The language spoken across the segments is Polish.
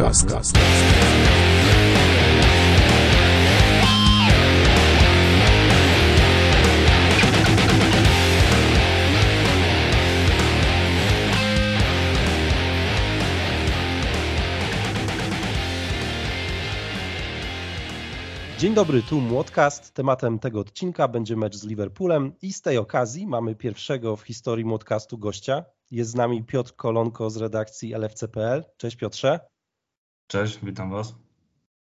Podcast. Dzień dobry, tu Młodcast. Tematem tego odcinka będzie mecz z Liverpoolem i z tej okazji mamy pierwszego w historii Młodcastu gościa. Jest z nami Piotr Kolonko z redakcji LFC.pl. Cześć Piotrze. Cześć, witam Was.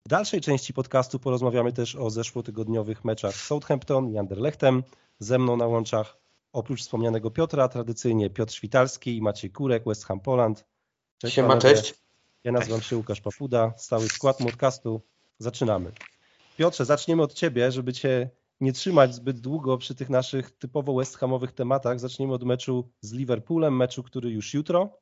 W dalszej części podcastu porozmawiamy też o zeszłotygodniowych meczach z Southampton i Anderlechtem. Ze mną na łączach oprócz wspomnianego Piotra tradycyjnie Piotr Świtalski i Maciej Kurek, West Ham Poland. Cześć, Siema, cześć. Ja nazywam się Łukasz Papuda, stały skład podcastu. Zaczynamy. Piotrze, zaczniemy od Ciebie, żeby Cię nie trzymać zbyt długo przy tych naszych typowo West Hamowych tematach. Zaczniemy od meczu z Liverpoolem, meczu, który już jutro.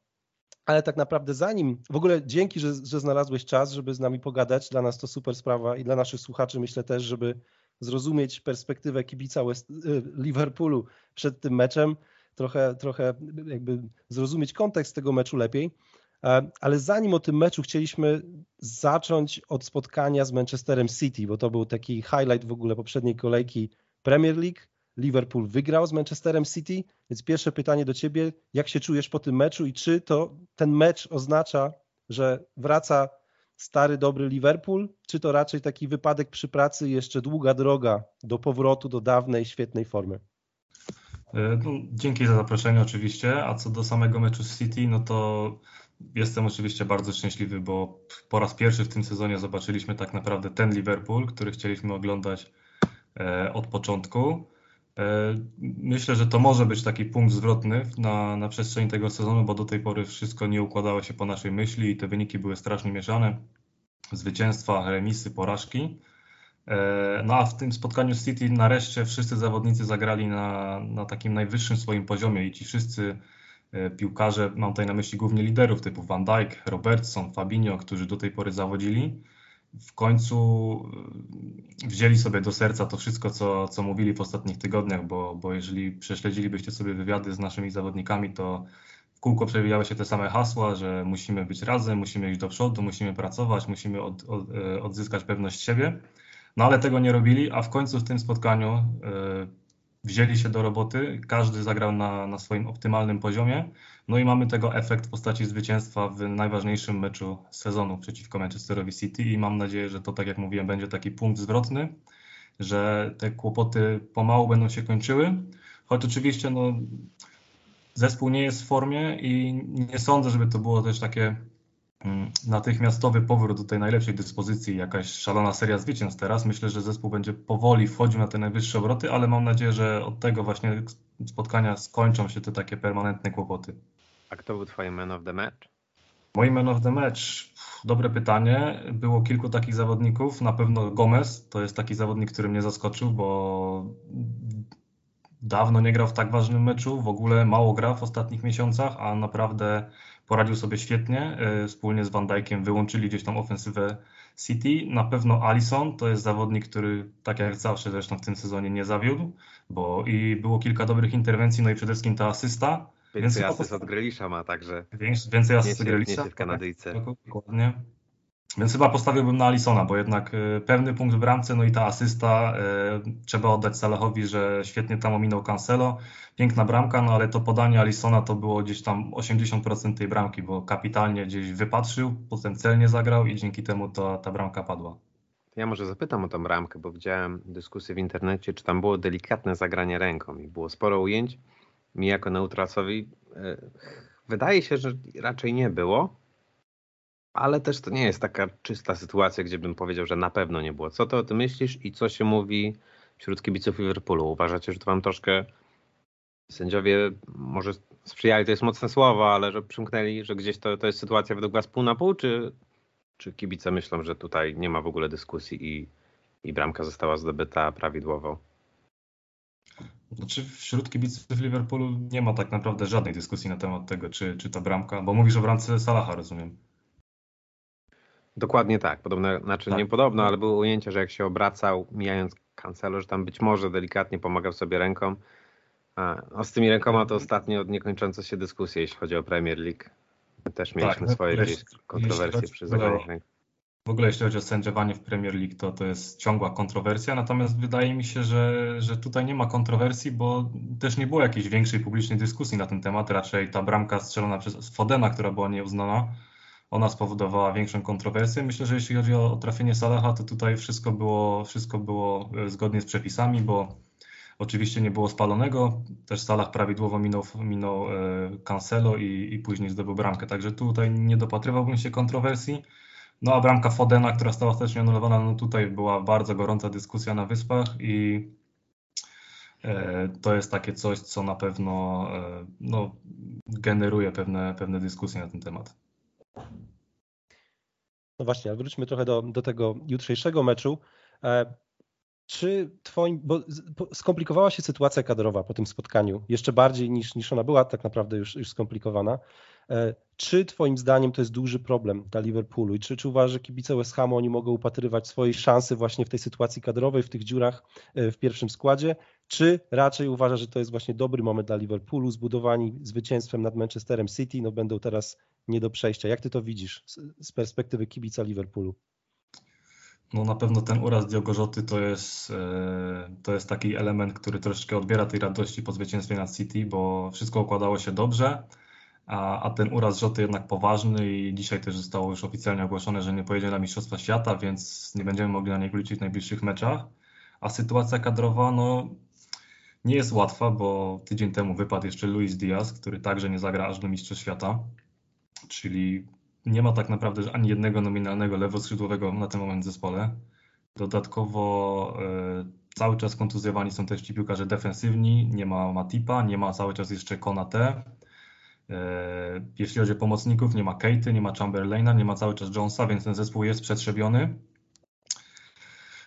Ale tak naprawdę zanim, w ogóle dzięki, że, że znalazłeś czas, żeby z nami pogadać. Dla nas to super sprawa i dla naszych słuchaczy myślę też, żeby zrozumieć perspektywę kibica West, y, Liverpoolu przed tym meczem, trochę, trochę jakby zrozumieć kontekst tego meczu lepiej. E, ale zanim o tym meczu chcieliśmy zacząć od spotkania z Manchesterem City, bo to był taki highlight w ogóle poprzedniej kolejki Premier League. Liverpool wygrał z Manchesterem City, więc pierwsze pytanie do ciebie, jak się czujesz po tym meczu i czy to ten mecz oznacza, że wraca stary, dobry Liverpool, czy to raczej taki wypadek przy pracy i jeszcze długa droga do powrotu do dawnej, świetnej formy? E, no, dzięki za zaproszenie oczywiście, a co do samego meczu z City, no to Jestem oczywiście bardzo szczęśliwy, bo po raz pierwszy w tym sezonie zobaczyliśmy tak naprawdę ten Liverpool, który chcieliśmy oglądać e, od początku. E, myślę, że to może być taki punkt zwrotny na, na przestrzeni tego sezonu, bo do tej pory wszystko nie układało się po naszej myśli i te wyniki były strasznie mieszane. Zwycięstwa, remisy, porażki. E, no a w tym spotkaniu City nareszcie wszyscy zawodnicy zagrali na, na takim najwyższym swoim poziomie i ci wszyscy E, piłkarze, mam tutaj na myśli głównie liderów typu Van Dijk, Robertson, Fabinho, którzy do tej pory zawodzili, w końcu e, wzięli sobie do serca to wszystko, co, co mówili w ostatnich tygodniach, bo, bo jeżeli prześledzilibyście sobie wywiady z naszymi zawodnikami, to w kółko przewijały się te same hasła, że musimy być razem, musimy iść do przodu, musimy pracować, musimy od, od, e, odzyskać pewność siebie. No ale tego nie robili, a w końcu w tym spotkaniu wzięli się do roboty, każdy zagrał na, na swoim optymalnym poziomie, no i mamy tego efekt w postaci zwycięstwa w najważniejszym meczu sezonu przeciwko Manchesterowi City i mam nadzieję, że to, tak jak mówiłem, będzie taki punkt zwrotny, że te kłopoty pomału będą się kończyły, choć oczywiście no, zespół nie jest w formie i nie sądzę, żeby to było też takie Mm, natychmiastowy powrót do tej najlepszej dyspozycji, jakaś szalona seria zwycięstw teraz. Myślę, że zespół będzie powoli wchodził na te najwyższe obroty, ale mam nadzieję, że od tego właśnie spotkania skończą się te takie permanentne kłopoty. A kto był twoim man of the match? Moim man of the match? Dobre pytanie. Było kilku takich zawodników. Na pewno Gomez to jest taki zawodnik, który mnie zaskoczył, bo dawno nie grał w tak ważnym meczu. W ogóle mało gra w ostatnich miesiącach, a naprawdę poradził sobie świetnie. E, wspólnie z Van Dijkiem wyłączyli gdzieś tam ofensywę City. Na pewno Alisson to jest zawodnik, który tak jak zawsze zresztą w tym sezonie nie zawiódł, bo i było kilka dobrych interwencji, no i przede wszystkim ta asysta. Więcej asyst od Grelisza ma także. Więcej asyst od Grelisza. w Kanadyjce. Dokładnie. Więc chyba postawiłbym na Alisona, bo jednak e, pewny punkt w bramce, no i ta asysta. E, trzeba oddać Salahowi, że świetnie tam ominął Cancelo. Piękna bramka, no ale to podanie Alisona to było gdzieś tam 80% tej bramki, bo kapitalnie gdzieś wypatrzył, potem celnie zagrał i dzięki temu to, ta bramka padła. Ja może zapytam o tą bramkę, bo widziałem dyskusję w internecie, czy tam było delikatne zagranie ręką i było sporo ujęć. Mi jako neutrasowi e, wydaje się, że raczej nie było ale też to nie jest taka czysta sytuacja, gdzie bym powiedział, że na pewno nie było. Co ty o tym myślisz i co się mówi wśród kibiców Liverpoolu? Uważacie, że to wam troszkę sędziowie może sprzyjali, to jest mocne słowo, ale że przymknęli, że gdzieś to, to jest sytuacja według was pół na pół, czy, czy kibice myślą, że tutaj nie ma w ogóle dyskusji i, i bramka została zdobyta prawidłowo? Znaczy wśród kibiców Liverpoolu nie ma tak naprawdę żadnej dyskusji na temat tego, czy, czy ta bramka, bo mówisz o bramce Salaha, rozumiem. Dokładnie tak. Podobno, znaczy tak. nie podobno, ale były ujęcia, że jak się obracał, mijając kancelo, że tam być może delikatnie pomagał sobie ręką. A, a z tymi rękoma to ostatnio niekończące się dyskusje, jeśli chodzi o Premier League. My też mieliśmy tak, swoje gdzieś kontrowersje przy zagraniach w ogóle jeśli chodzi o sędziowanie w Premier League, to to jest ciągła kontrowersja, natomiast wydaje mi się, że, że tutaj nie ma kontrowersji, bo też nie było jakiejś większej publicznej dyskusji na ten temat. Raczej ta bramka strzelona przez Fodena, która była nieuznana, ona spowodowała większą kontrowersję. Myślę, że jeśli chodzi o, o trafienie Salaha, to tutaj wszystko było, wszystko było e, zgodnie z przepisami, bo oczywiście nie było spalonego. Też Salah prawidłowo minął, minął e, Cancelo i, i później zdobył bramkę. Także tutaj nie dopatrywałbym się kontrowersji. No a bramka Fodena, która została ostatecznie anulowana, no tutaj była bardzo gorąca dyskusja na Wyspach i e, to jest takie coś, co na pewno e, no, generuje pewne, pewne dyskusje na ten temat. No właśnie, ale wróćmy trochę do, do tego jutrzejszego meczu. E, czy twoim, bo skomplikowała się sytuacja kadrowa po tym spotkaniu, jeszcze bardziej niż, niż ona była tak naprawdę już, już skomplikowana. Czy Twoim zdaniem to jest duży problem dla Liverpoolu i czy, czy uważasz, że kibice West Hamu oni mogą upatrywać swojej szansy właśnie w tej sytuacji kadrowej, w tych dziurach e, w pierwszym składzie, czy raczej uważasz, że to jest właśnie dobry moment dla Liverpoolu, zbudowani zwycięstwem nad Manchesterem City, no będą teraz nie do przejścia. Jak Ty to widzisz z, perspektywy kibica Liverpoolu? No na pewno ten uraz Diogo to jest, e, to jest taki element, który troszeczkę odbiera tej radości po zwycięstwie nad City, bo wszystko układało się dobrze a, a ten uraz Rzoty jednak poważny i dzisiaj też zostało już oficjalnie ogłoszone, że nie pojedzie na Mistrzostwa Świata, więc nie będziemy mogli na niego liczyć w najbliższych meczach. A sytuacja kadrowa, no nie jest łatwa, bo tydzień temu wypadł jeszcze Luis Diaz, który także nie zagra aż do Mistrzostw Świata, czyli nie ma tak naprawdę ani jednego nominalnego lewoskrzydłowego na ten moment w zespole. Dodatkowo e, cały czas kontuzjowani są też ci piłkarze defensywni, nie ma Matipa, nie ma cały czas jeszcze Konate, jeśli chodzi o pomocników, nie ma Kate'y, nie ma Chamberlaina, nie ma cały czas Jonesa, więc ten zespół jest przetrzebiony.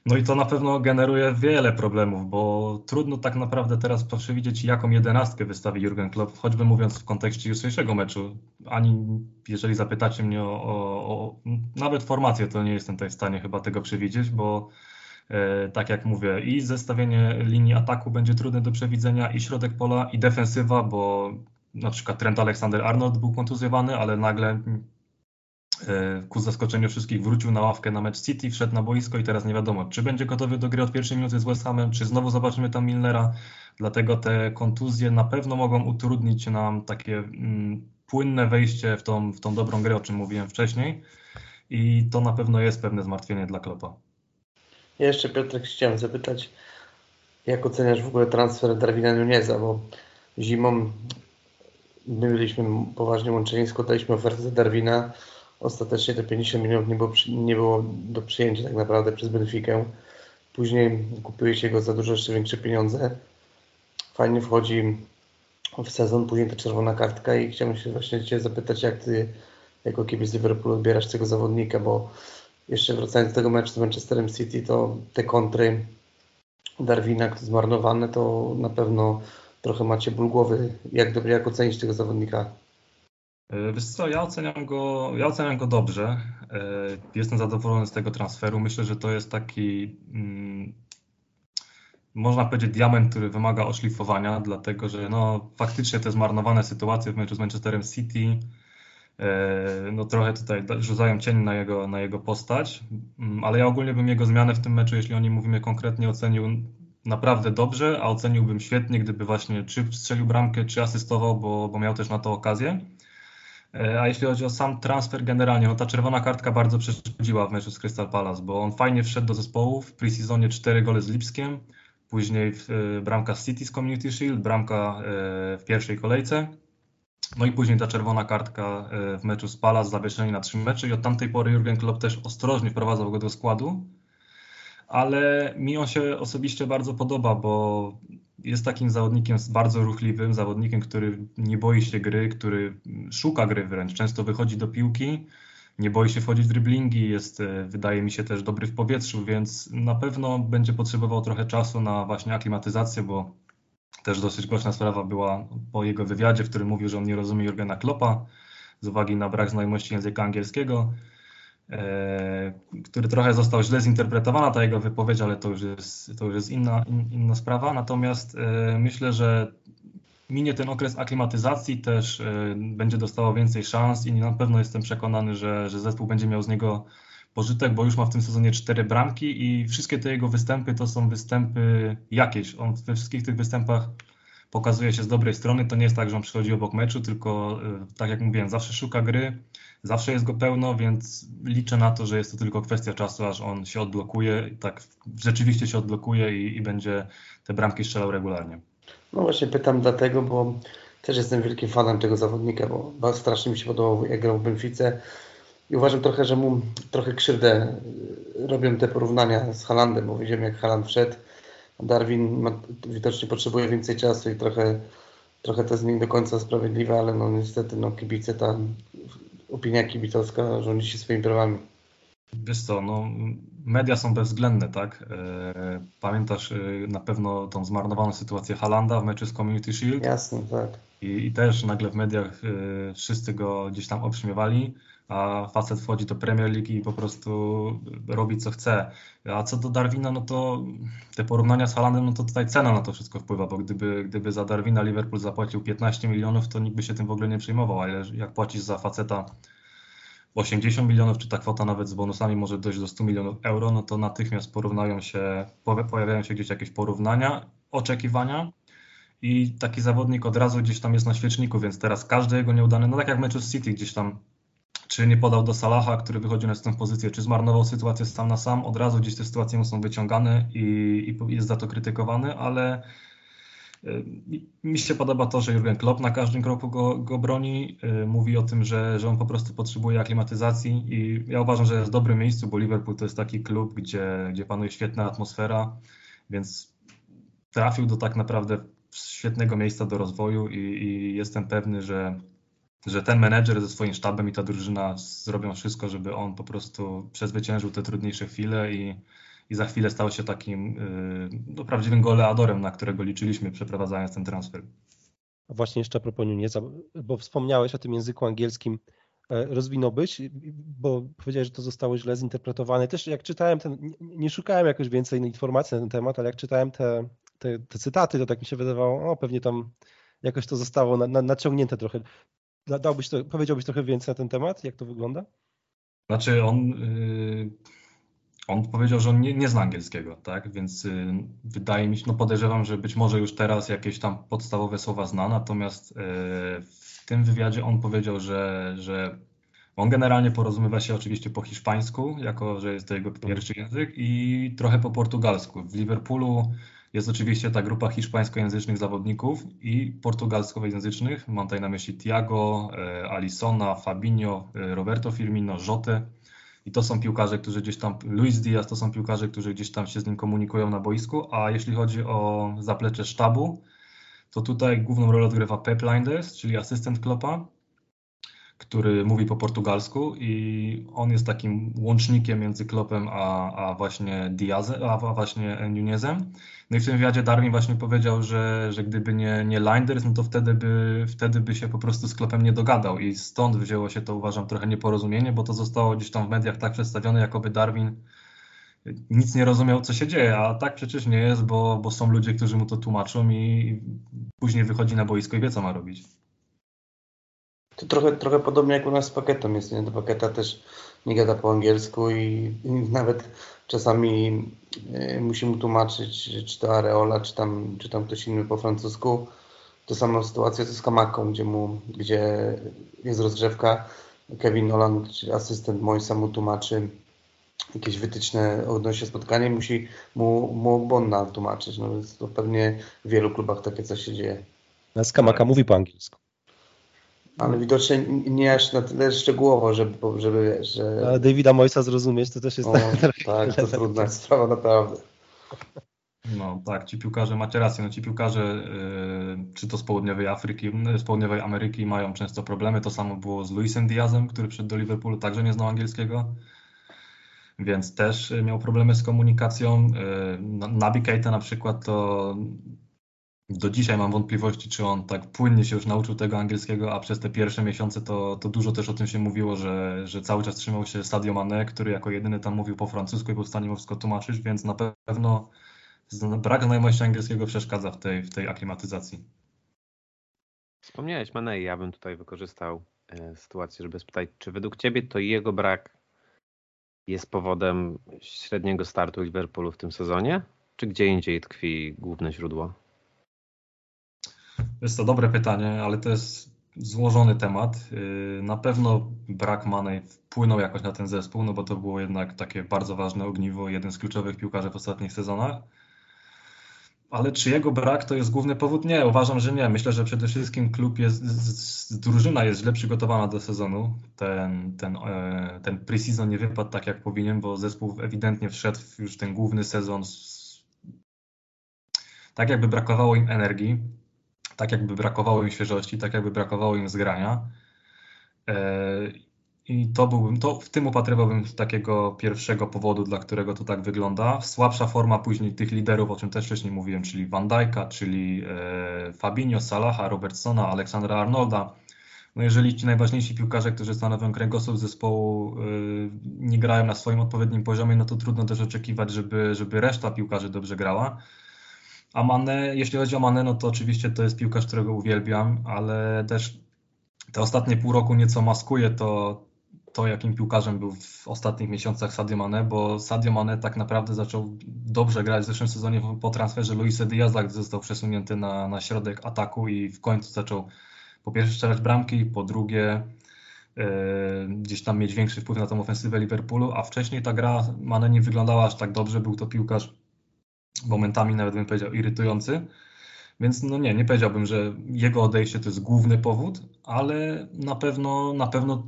No i to na pewno generuje wiele problemów, bo trudno tak naprawdę teraz przewidzieć, jaką jedenastkę wystawi Jurgen Klopp, choćby mówiąc w kontekście jutrzejszego meczu. Ani jeżeli zapytacie mnie o, o, o nawet formację, to nie jestem tutaj w stanie chyba tego przewidzieć, bo e, tak jak mówię, i zestawienie linii ataku będzie trudne do przewidzenia, i środek pola, i defensywa, bo na przykład Trent Alexander-Arnold był kontuzjowany, ale nagle e, ku zaskoczeniu wszystkich wrócił na ławkę na mecz City, wszedł na boisko i teraz nie wiadomo, czy będzie gotowy do gry od pierwszej minuty z West Hamem, czy znowu zobaczymy tam Milnera. Dlatego te kontuzje na pewno mogą utrudnić nam takie mm, płynne wejście w tą, w tą dobrą grę, o czym mówiłem wcześniej. I to na pewno jest pewne zmartwienie dla Klopa. Ja jeszcze Piotrek chciałem zapytać, jak oceniasz w ogóle transfer Darwina Nuneza, bo zimą My byliśmy poważnie łączeni, składaliśmy ofertę za Darwina. Ostatecznie te 50 milionów nie było, nie było do przyjęcia tak naprawdę przez Benfikę. Później się go za dużo jeszcze większe pieniądze. Fajnie wchodzi w sezon, później ta czerwona kartka i chciałbym się właśnie Cię zapytać, jak Ty jako kibic Liverpoolu odbierasz tego zawodnika, bo jeszcze wracając do tego meczu z Manchesterem City, to te kontry Darwina, zmarnowane, to na pewno trochę macie ból głowy. Jak, jak ocenić tego zawodnika? E, wiesz co, ja oceniam go, ja oceniam go dobrze. E, jestem zadowolony z tego transferu. Myślę, że to jest taki, mm, można powiedzieć, diament, który wymaga oszlifowania, dlatego że no, faktycznie te zmarnowane sytuacje w meczu z Manchesterem City e, no, trochę tutaj rzucają cień na jego, na jego postać, mm, ale ja ogólnie bym jego zmianę w tym meczu, jeśli o nim mówimy konkretnie, ocenił naprawdę dobrze, a oceniłbym świetnie, gdyby właśnie czy strzelił bramkę, czy asystował, bo, bo miał też na to okazję. E, a jeśli chodzi o sam transfer generalnie, no ta czerwona kartka bardzo przeszkodziła w meczu z Crystal Palace, bo on fajnie wszedł do zespołu, w pre-seasonie 4 gole z Lipskiem, później e, bramka z City z Community Shield, bramka e, w pierwszej kolejce, no i później ta czerwona kartka w meczu z Palace, zawieszenie na trzy mecze i od tamtej pory Jurgen Klopp też ostrożnie wprowadzał go do składu, ale mi on się osobiście bardzo podoba, bo jest takim zawodnikiem bardzo ruchliwym, zawodnikiem, który nie boi się gry, który szuka gry wręcz, często wychodzi do piłki, nie boi się wchodzić w driblingi, jest, e, wydaje mi się, też dobry w powietrzu, więc na pewno będzie potrzebował trochę czasu na właśnie aklimatyzację, bo też dosyć głośna sprawa była po jego wywiadzie, w którym mówił, że on nie rozumie Jurgena Kloppa z uwagi na brak znajomości języka angielskiego. E, który trochę został źle zinterpretowana ta jego wypowiedź, ale to już jest, to już jest inna, in, inna sprawa. Natomiast e, myślę, że minie ten okres aklimatyzacji, też będzie dostało więcej szans i na pewno jestem przekonany, że, że zespół będzie miał z niego pożytek, bo już ma w tym sezonie cztery bramki i wszystkie te jego występy to są występy jakieś. On we wszystkich tych występach pokazuje się z dobrej strony. To nie jest tak, że on przychodzi obok meczu, tylko tak jak mówiłem, zawsze szuka gry, zawsze jest go pełno, więc liczę na to, że jest to tylko kwestia czasu, aż on się odblokuje, tak rzeczywiście się odblokuje i, i będzie te bramki strzelał regularnie. No właśnie pytam dlatego, bo też jestem wielkim fanem tego zawodnika, bo strasznie mi się podobał, jak grał w Benfice i uważam trochę, że mu trochę krzywdę robią te porównania z Halandem, bo widzimy jak Haland wszedł, Darwin ma, widocznie potrzebuje więcej czasu i trochę, trochę to jest nie do końca sprawiedliwe, ale no niestety no kibice tam opinia kibicowska rządzi się swoimi prawami. Wiesz co, no, media są bezwzględne, tak? E, pamiętasz e, na pewno tą zmarnowaną sytuację Halanda w meczu z Community Shield? Jasne, tak. I, i też nagle w mediach e, wszyscy go gdzieś tam obśmiewali, a facet wchodzi do Premier League i po prostu robi co chce. A co do Darwina, no to te porównania z Halandem, no to tutaj cena na to wszystko wpływa, bo gdyby, gdyby za Darwina Liverpool zapłacił 15 milionów, to nikt by się tym w ogóle nie przejmował, ale jak płacisz za faceta 80 milionów, czy ta kwota nawet z bonusami może dojść do 100 milionów euro, no to natychmiast porównają się, pojawiają się gdzieś jakieś porównania, oczekiwania i taki zawodnik od razu gdzieś tam jest na świeczniku, więc teraz każdy jego nieudany, no tak jak meczu z City gdzieś tam, czy nie podał do Salaha, który wychodzi na tę pozycję, czy zmarnował sytuację sam na sam, od razu gdzieś te sytuacje są wyciągane i, i jest za to krytykowany, ale mi się podoba to, że Jurgen Klopp na każdym kroku go, go broni. Y, mówi o tym, że, że on po prostu potrzebuje aklimatyzacji i ja uważam, że jest w dobrym miejscu, bo Liverpool to jest taki klub, gdzie, gdzie panuje świetna atmosfera, więc trafił do tak naprawdę świetnego miejsca do rozwoju i, i jestem pewny, że, że ten menedżer ze swoim sztabem i ta drużyna zrobią wszystko, żeby on po prostu przezwyciężył te trudniejsze chwile i, i za chwilę stał się takim y, no, prawdziwym goleadorem, na którego liczyliśmy przeprowadzając ten transfer. Właśnie jeszcze a propos bo wspomniałeś o tym języku angielskim, e, rozwinąłbyś, bo powiedziałeś, że to zostało źle zinterpretowane. Też jak czytałem ten, nie szukałem jakoś więcej informacji na ten temat, ale jak czytałem te, te, te cytaty, to tak mi się wydawało, o pewnie tam jakoś to zostało na, na, naciągnięte trochę. Dałbyś powiedziałbyś trochę więcej na ten temat, jak to wygląda? Znaczy on... Yy on powiedział, że on nie, nie zna angielskiego, tak? Więc y, wydaje mi się, no podejrzewam, że być może już teraz jakieś tam podstawowe słowa zna, natomiast y, w tym wywiadzie on powiedział, że, że on generalnie porozumiewa się oczywiście po hiszpańsku, jako że jest to jego pierwszy język, i trochę po portugalsku. W Liverpoolu jest oczywiście ta grupa hiszpańskojęzycznych zawodników i portugalskojęzycznych. Mam tutaj na myśli Thiago, y, Alisona, Fabinho, Roberto Firmino, Jotę. I to są piłkarze, którzy gdzieś tam, Luis Diaz to są piłkarze, którzy gdzieś tam się z nim komunikują na boisku, a jeśli chodzi o zaplecze sztabu, to tutaj główną rolę odgrywa Pep Linders, czyli asystent Klopa, który mówi po portugalsku i on jest takim łącznikiem między Klopem a, a właśnie Diazem, a właśnie Nunezem. No i w tym wywiadzie Darwin właśnie powiedział, że, że gdyby nie, nie Linders, no to wtedy by, wtedy by się po prostu z Klopem nie dogadał i stąd wzięło się to uważam trochę nieporozumienie, bo to zostało gdzieś tam w mediach tak przedstawione, jakoby Darwin nic nie rozumiał, co się dzieje, a tak przecież nie jest, bo, bo są ludzie, którzy mu to tłumaczą i później wychodzi na boisko i wie, co ma robić. To trochę, trochę podobnie jak u nas z Paketą jest, nie? Paketa też nie gada po angielsku i, i nawet czasami y, musi mu tłumaczyć, czy to Areola, czy tam, czy tam ktoś inny po francusku. To samą sytuację z Kamaką, gdzie, mu, gdzie jest rozgrzewka. Kevin Nolan, czyli asystent Moisa mu tłumaczy jakieś wytyczne odnośnie spotkania i musi mu, mu Bonna tłumaczyć. No więc to pewnie w wielu klubach takie coś się dzieje. Skamaka mówi po angielsku. Ale widocznie nie aż na tyle szczegółowo, żeby, żeby wiesz, że... Ale Davida Moisa zrozumieć to też jest... O, tak, to trudna sprawa naprawdę. No tak, ci piłkarze, macie rację, no ci piłkarze, yy, czy to z południowej Afryki, z południowej Ameryki mają często problemy. To samo było z Luisem Diazem, który przyszedł do Liverpoolu, także nie znał angielskiego, więc też miał problemy z komunikacją. Yy, Nabi Keita na przykład to do dzisiaj mam wątpliwości, czy on tak płynnie się już nauczył tego angielskiego, a przez te pierwsze miesiące to, to dużo też o tym się mówiło, że, że cały czas trzymał się Sadio Mane, który jako jedyny tam mówił po francusku i był w stanie mu wszystko tłumaczyć, więc na pewno brak znajomości angielskiego przeszkadza w tej, w tej aklimatyzacji. Wspomniałeś Manei, ja bym tutaj wykorzystał e, sytuację, żeby spytać, czy według Ciebie to jego brak jest powodem średniego startu Liverpoolu w tym sezonie, czy gdzie indziej tkwi główne źródło? Jest to dobre pytanie, ale to jest złożony temat. Yy, na pewno brak Manej wpłynął jakoś na ten zespół, no bo to było jednak takie bardzo ważne ogniwo, jeden z kluczowych piłkarzy w ostatnich sezonach. Ale czy jego brak to jest główny powód? Nie, uważam, że nie. Myślę, że przede wszystkim klub jest, drużyna jest źle przygotowana do sezonu. Ten, ten, e, ten pre-season nie wypadł tak jak powinien, bo zespół ewidentnie wszedł w już ten główny sezon tak jakby brakowało im energii, tak jakby brakowało im świeżości, tak jakby brakowało im zgrania. E, i to byłbym, to w tym upatrywałbym takiego pierwszego powodu, dla którego to tak wygląda. Słabsza forma później tych liderów, o czym też wcześniej mówiłem, czyli Van Dijk'a, czyli e, Fabinho, Salaha, Robertsona, Aleksandra Arnolda. No jeżeli ci najważniejsi piłkarze, którzy stanowią kręgosłup zespołu, e, nie grają na swoim odpowiednim poziomie, no to trudno też oczekiwać, żeby, żeby reszta piłkarzy dobrze grała. A Mane, jeśli chodzi o Mane, no to oczywiście to jest piłkarz, którego uwielbiam, ale też te ostatnie pół roku nieco maskuje to, to, jakim piłkarzem był w ostatnich miesiącach Sadio Mane, bo Sadio Mane tak naprawdę zaczął dobrze grać w zeszłym sezonie po transferze Luisa Diaza, gdy został przesunięty na, na środek ataku i w końcu zaczął po pierwsze strzelać bramki, po drugie yy, gdzieś tam mieć większy wpływ na tą ofensywę Liverpoolu, a wcześniej ta gra Mane nie wyglądała aż tak dobrze, był to piłkarz momentami nawet bym powiedział irytujący, więc no nie, nie powiedziałbym, że jego odejście to jest główny powód, ale na pewno, na pewno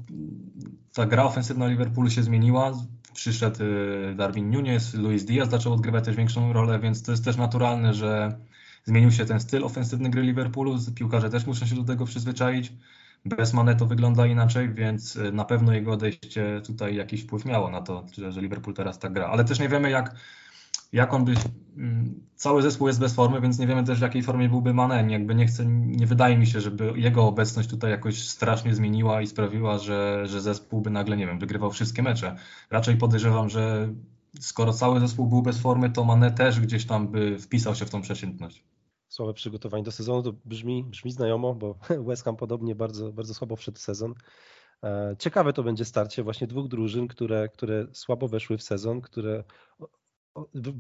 ta gra ofensywna Liverpoolu się zmieniła. Przyszedł y, Darwin Nunes, Luis Diaz zaczął odgrywać też większą rolę, więc to jest też naturalne, że zmienił się ten styl ofensywny gry Liverpoolu. Piłkarze też muszą się do tego przyzwyczaić. Bez Mane to wygląda inaczej, więc y, na pewno jego odejście tutaj jakiś wpływ miało na to, że Liverpool teraz tak gra. Ale też nie wiemy, jak jak on by. Mm, cały zespół jest bez formy, więc nie wiemy też w jakiej formie byłby Manen. Jakby nie chcę, nie wydaje mi się, żeby jego obecność tutaj jakoś strasznie zmieniła i sprawiła, że, że zespół by nagle, nie wiem, wygrywał wszystkie mecze. Raczej podejrzewam, że skoro cały zespół był bez formy, to Mane też gdzieś tam by wpisał się w tą przeciętność. Słabe przygotowanie do sezonu to brzmi, brzmi znajomo, bo West Ham podobnie bardzo, bardzo słabo wszedł sezon. E, ciekawe to będzie starcie właśnie dwóch drużyn, które, które słabo weszły w sezon, które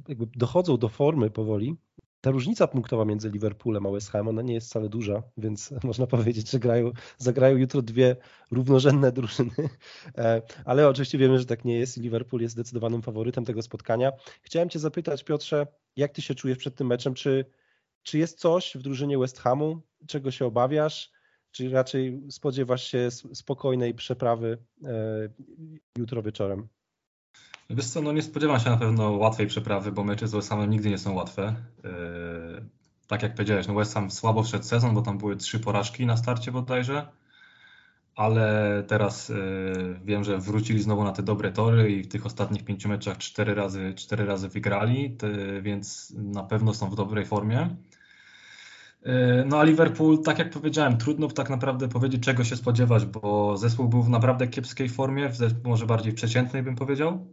jakby dochodzą do formy powoli. Ta różnica punktowa między Liverpoolem a West Ham, ona nie jest wcale duża, więc można powiedzieć, że grają, zagrają jutro dwie równorzędne drużyny, e, ale oczywiście wiemy, że tak nie jest Liverpool jest zdecydowanym faworytem tego spotkania. Chciałem Cię zapytać, Piotrze, jak Ty się czujesz przed tym meczem? Czy, czy jest coś w drużynie West Hamu, czego się obawiasz? Czy raczej spodziewasz się spokojnej przeprawy e, jutro wieczorem? Wiesz co, no nie spodziewam się na pewno łatwej przeprawy, bo mecze z West Hamem nigdy nie są łatwe. Yy, tak jak powiedziałeś, no West Ham słabo wszedł sezon, bo tam były trzy porażki na starcie bodajże, ale teraz yy, wiem, że wrócili znowu na te dobre tory i w tych ostatnich pięciu meczach cztery razy, cztery razy wygrali, więc na pewno są w dobrej formie. Yy, no a Liverpool, tak jak powiedziałem, trudno tak naprawdę powiedzieć, czego się spodziewać, bo zespół był w naprawdę kiepskiej formie, może bardziej przeciętnej bym powiedział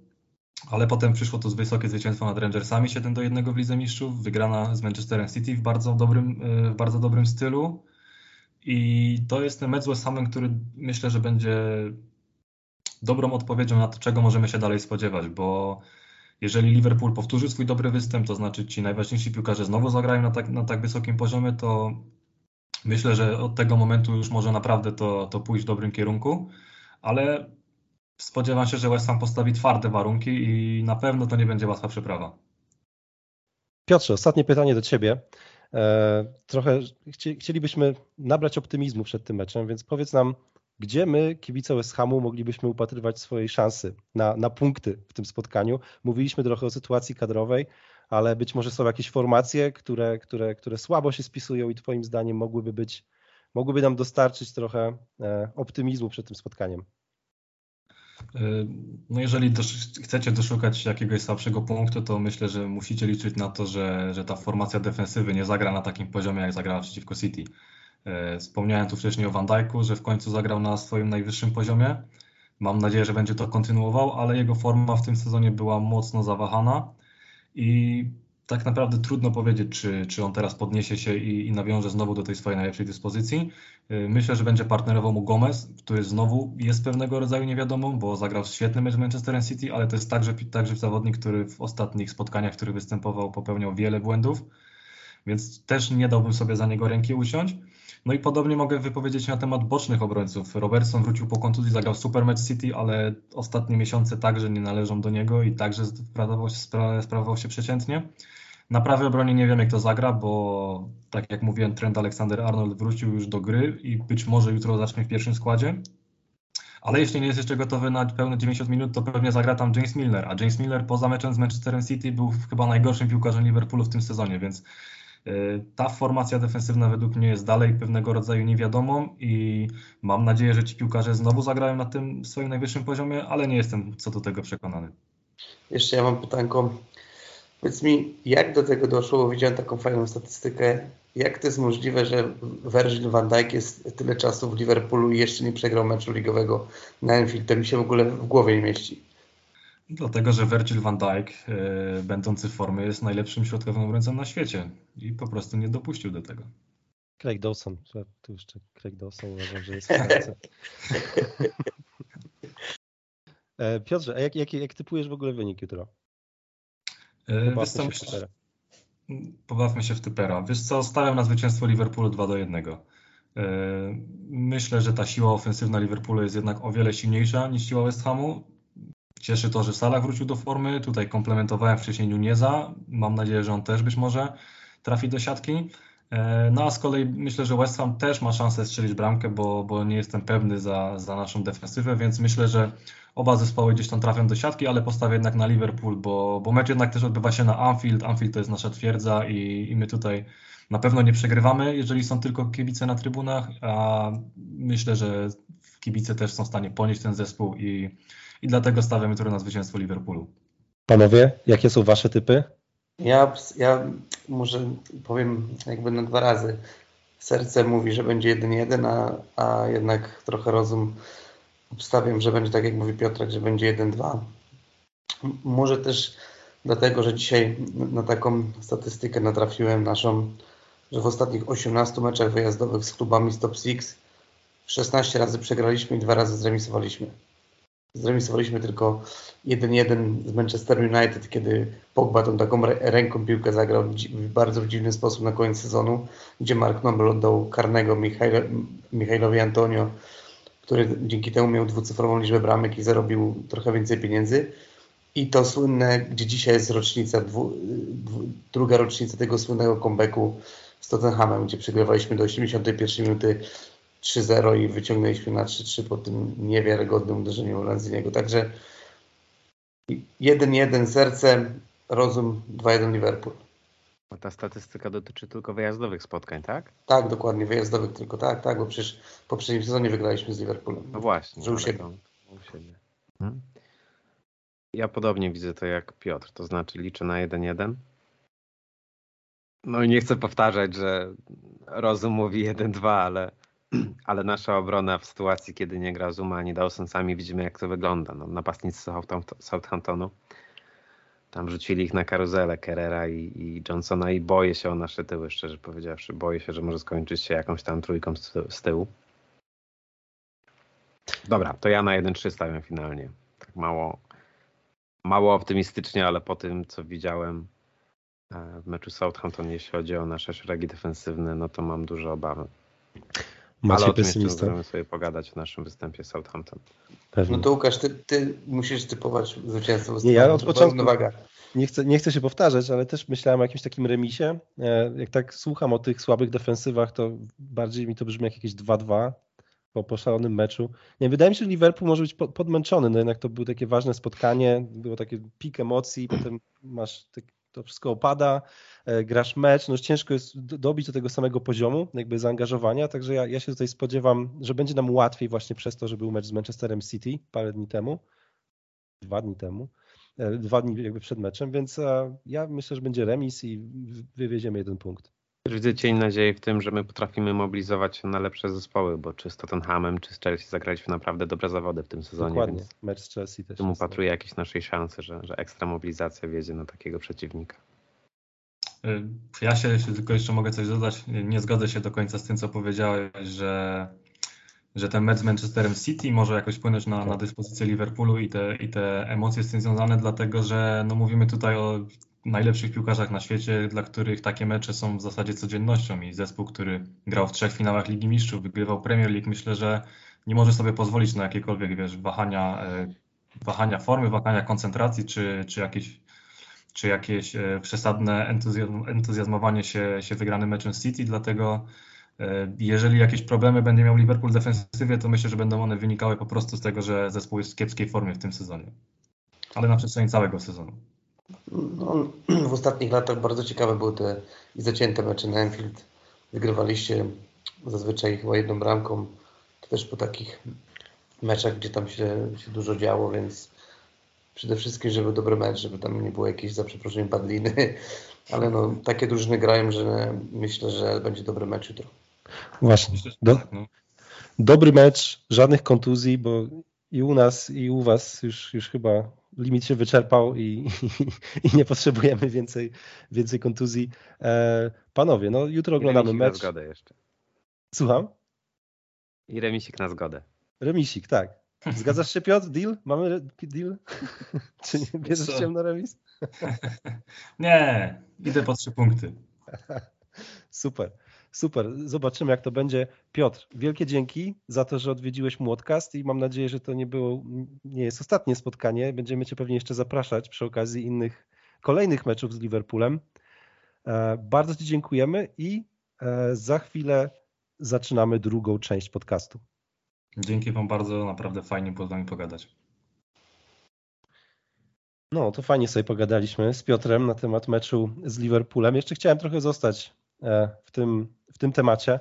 ale potem przyszło to z wysokie zwycięstwo nad Rangersami 7 do 1 w Lidze Mistrzów, wygrana z Manchesterem City w bardzo dobrym, e, w bardzo dobrym stylu. I to jest ten mecz z West Hamem, który myślę, że będzie dobrą odpowiedzią na to, czego możemy się dalej spodziewać, bo jeżeli Liverpool powtórzy swój dobry występ, to znaczy ci najważniejsi piłkarze znowu zagrają na tak, na tak wysokim poziomie, to myślę, że od tego momentu już może naprawdę to, to pójść w dobrym kierunku, ale spodziewam się, że West Ham postawi twarde warunki i na pewno to nie będzie łatwa przeprawa. Piotrze, ostatnie pytanie do Ciebie. E, trochę chcielibyśmy nabrać optymizmu przed tym meczem, więc powiedz nam, gdzie my, kibice West Hamu, moglibyśmy upatrywać swojej szansy na, na punkty w tym spotkaniu. Mówiliśmy trochę o sytuacji kadrowej, ale być może są jakieś formacje, które, które, które słabo się spisują i Twoim zdaniem mogłyby być, mogłyby nam dostarczyć trochę e, optymizmu przed tym spotkaniem. Y, no jeżeli chcecie doszukać jakiegoś słabszego punktu, to myślę, że musicie liczyć na to, że, że ta formacja defensywy nie zagra na takim poziomie, jak zagrała przeciwko City. Y, wspomniałem tu wcześniej o Van Dijku, że w końcu zagrał na swoim najwyższym poziomie. Mam nadzieję, że będzie to kontynuował, ale jego forma w tym sezonie była mocno zawahana i tak naprawdę trudno powiedzieć, czy, czy on teraz podniesie się i, i nawiąże znowu do tej swojej najlepszej dyspozycji. Y, myślę, że będzie partnerował mu Gomez, który znowu jest pewnego rodzaju niewiadomą, bo zagrał świetny mecz Manchester City, ale to jest także, także zawodnik, który w ostatnich spotkaniach, w których występował, popełniał wiele błędów, więc też nie dałbym sobie za niego ręki uciąć. No i podobnie mogę wypowiedzieć na temat bocznych obrońców. Robertson wrócił po kontuzji, zagrał super mecz City, ale ostatnie miesiące także nie należą do niego i także sprawował się, sprawował się przeciętnie. Na prawej obronie nie wiem, jak to zagra, bo tak jak mówiłem, trend Aleksander Arnold wrócił już do gry i być może jutro zacznie w pierwszym składzie. Ale jeśli nie jest jeszcze gotowy na pełne 90 minut, to pewnie zagra tam James Milner. A James Milner poza meczem z Manchesterem City był chyba najgorszym piłkarzem Liverpoolu w tym sezonie, więc ta formacja defensywna według mnie jest dalej pewnego rodzaju niewiadomą i mam nadzieję, że ci piłkarze znowu zagrają na tym swoim najwyższym poziomie, ale nie jestem co do tego przekonany. Jeszcze ja mam pytanko Powiedz mi, jak do tego doszło, bo widziałem taką fajną statystykę. Jak to jest możliwe, że Virgil van Dijk jest tyle czasu w Liverpoolu i jeszcze nie przegrał meczu ligowego na Anfield? To mi się w ogóle w głowie nie mieści. Dlatego, że Virgil van Dijk, yy, będący w formie, jest najlepszym środkowym obrońcą na świecie i po prostu nie dopuścił do tego. Craig Dawson, tu jeszcze Craig Dawson uważam, że jest w e, Piotrze, a jak, jak, jak typujesz w ogóle wynik jutro? Pobawmy się, w Pobawmy się w typera. Wiesz co, stawiam na zwycięstwo Liverpoolu 2 do 1. E, myślę, że ta siła ofensywna Liverpoolu jest jednak o wiele silniejsza niż siła West Hamu. Cieszy to, że Salah wrócił do formy. Tutaj komplementowałem wcześniej Nuneza. Mam nadzieję, że on też być może trafi do siatki. E, no a z kolei myślę, że West Ham też ma szansę strzelić bramkę, bo, bo nie jestem pewny za, za naszą defensywę, więc myślę, że oba zespoły gdzieś tam trafią do siatki, ale postawię jednak na Liverpool, bo, bo mecz jednak też odbywa się na Anfield. Anfield to jest nasza twierdza i, i my tutaj na pewno nie przegrywamy, jeżeli są tylko kibice na trybunach, a myślę, że kibice też są w stanie ponieść ten zespół i, i dlatego stawiamy tutaj na zwycięstwo Liverpoolu. Panowie, jakie są wasze typy? Ja, ja może powiem jakby na dwa razy. Serce mówi, że będzie 1-1, a, a jednak trochę rozum obstawiam, że będzie tak jak mówi Piotrek, że będzie 1-2. Może też dlatego, że dzisiaj na taką statystykę natrafiłem naszą, że w ostatnich 18 meczach wyjazdowych z klubami z top 6 16 razy przegraliśmy i dwa razy zremisowaliśmy. Zremisowaliśmy tylko 1-1 z Manchester United, kiedy Pogba tą taką ręką piłkę zagrał w bardzo dziwny sposób na koniec sezonu, gdzie Mark Noble oddał karnego Michailowi Antonio, który dzięki temu miał dwucyfrową liczbę bramek i zarobił trochę więcej pieniędzy. I to słynne, gdzie dzisiaj jest rocznica, druga rocznica tego słynnego comebacku z Tottenhamem, gdzie przegrywaliśmy do 81 minuty 3-0 i wyciągnęliśmy na 3-3 po tym niewiarygodnym uderzeniu Lanziniego. Także 1-1 serce, rozum, 2-1 Liverpool. A ta statystyka dotyczy tylko wyjazdowych spotkań, tak? Tak, dokładnie, wyjazdowych tylko, tak, tak, bo przecież w poprzednim sezonie wygraliśmy z Liverpoolem. No właśnie. Że u siebie. u siebie. Hmm? Ja podobnie widzę to jak Piotr, to znaczy liczę na 1-1. No i nie chcę powtarzać, że rozum mówi 1-2, ale ale nasza obrona w sytuacji, kiedy nie gra Zuma ani Dawson, sami widzimy jak to wygląda. No, napastnicy Southamptonu tam rzucili ich na karuzelę Kerrera i, i, Johnsona i boję się o nasze tyły, szczerze powiedziawszy. Boję się, że może skończyć się jakąś tam trójką z, z tyłu. Dobra, to ja na 1-3 stawiam finalnie. Tak mało, mało optymistycznie, ale po tym, co widziałem e, w meczu Southampton, jeśli chodzi o nasze szeregi defensywne, no to mam duże obawy. Macie Ale pesymista. możemy sobie pogadać w naszym występie Southampton. Pewnie. No to Łukasz, ty, ty musisz typować zwycięstwo. Nie, ja od początku nie chcę, nie chcę się powtarzać, ale też myślałem o jakimś takim remisie. E, jak tak słucham o tych słabych defensywach, to bardziej mi to brzmi jak jakieś 2-2 po poszalonym meczu. Nie, wydaje mi się, że Liverpool może być podmęczony, no jednak to było takie ważne spotkanie, było taki pik emocji, potem masz to wszystko opada, e, grasz mecz, no ciężko jest dobić do tego samego poziomu jakby zaangażowania, także ja, ja się tutaj spodziewam, że będzie nam łatwiej właśnie przez to, że był mecz z Manchesterem City parę dni temu, dwa dni temu, e, dwa dni jakby przed meczem, więc e, ja myślę, że będzie remis i wywieziemy jeden punkt. Widzę cień nadziei w tym, że my potrafimy mobilizować się na lepsze zespoły, bo czy z Tottenhamem, czy z Chelsea zagraliśmy naprawdę dobre zawody w tym sezonie. Dokładnie, mecz z Chelsea też. Tu upatruję jakieś naszej szansy, że, że ekstra mobilizacja wiedzie na takiego przeciwnika. Ja się, jeśli tylko jeszcze mogę coś dodać, nie zgodzę się do końca z tym, co powiedziałeś, że, że ten mecz z Manchesterem City może jakoś wpłynąć na, na dyspozycję Liverpoolu i te, i te emocje z tym związane, dlatego że no, mówimy tutaj o najlepszych piłkarzach na świecie, dla których takie mecze są w zasadzie codziennością i zespół, który grał w trzech finałach Ligi Mistrzów, wygrywał Premier League, myślę, że nie może sobie pozwolić na jakiekolwiek wiesz, wahania, e, wahania formy, wahania koncentracji, czy, czy jakieś, czy jakieś e, przesadne entuzjazmowanie się, się wygranym meczem City, dlatego e, jeżeli jakieś problemy będzie miał Liverpool w defensywie, to myślę, że będą one wynikały po prostu z tego, że zespół jest w kiepskiej formie w tym sezonie. Ale na przestrzeni całego sezonu. No, w ostatnich latach bardzo ciekawe były te i zacięte mecze na Enfield. Wygrywaliście zazwyczaj chyba jedną bramką. To też po takich meczach, gdzie tam się, się dużo działo, więc przede wszystkim, żeby dobry mecz, żeby tam nie było jakiejś, za przeproszeniem, padliny. Ale no, takie drużyny grają, że myślę, że będzie dobry mecz jutro. Właśnie. Do, tak, no. dobry mecz, żadnych kontuzji, bo i u nas, i u was już, już chyba limit się wyczerpał i, i, i nie potrzebujemy więcej, więcej kontuzji. E, panowie, no jutro oglądamy mecz. na zgodę jeszcze. Słucham? I remisik na zgodę. Remisik, tak. Zgadzasz się Piotr? Deal? Mamy deal? Czy nie bierzesz się na remis? nie, idę po trzy punkty. Super. Super, zobaczymy jak to będzie. Piotr, wielkie dzięki za to, że odwiedziłeś Młodcast i mam nadzieję, że to nie było, nie jest ostatnie spotkanie. Będziemy Cię pewnie jeszcze zapraszać przy okazji innych, kolejnych meczów z Liverpoolem. E, bardzo Ci dziękujemy i e, za chwilę zaczynamy drugą część podcastu. Dzięki Wam bardzo, naprawdę fajnie było z Wami pogadać. No, to fajnie sobie pogadaliśmy z Piotrem na temat meczu z Liverpoolem. Jeszcze chciałem trochę zostać e, w tym w tym temacie.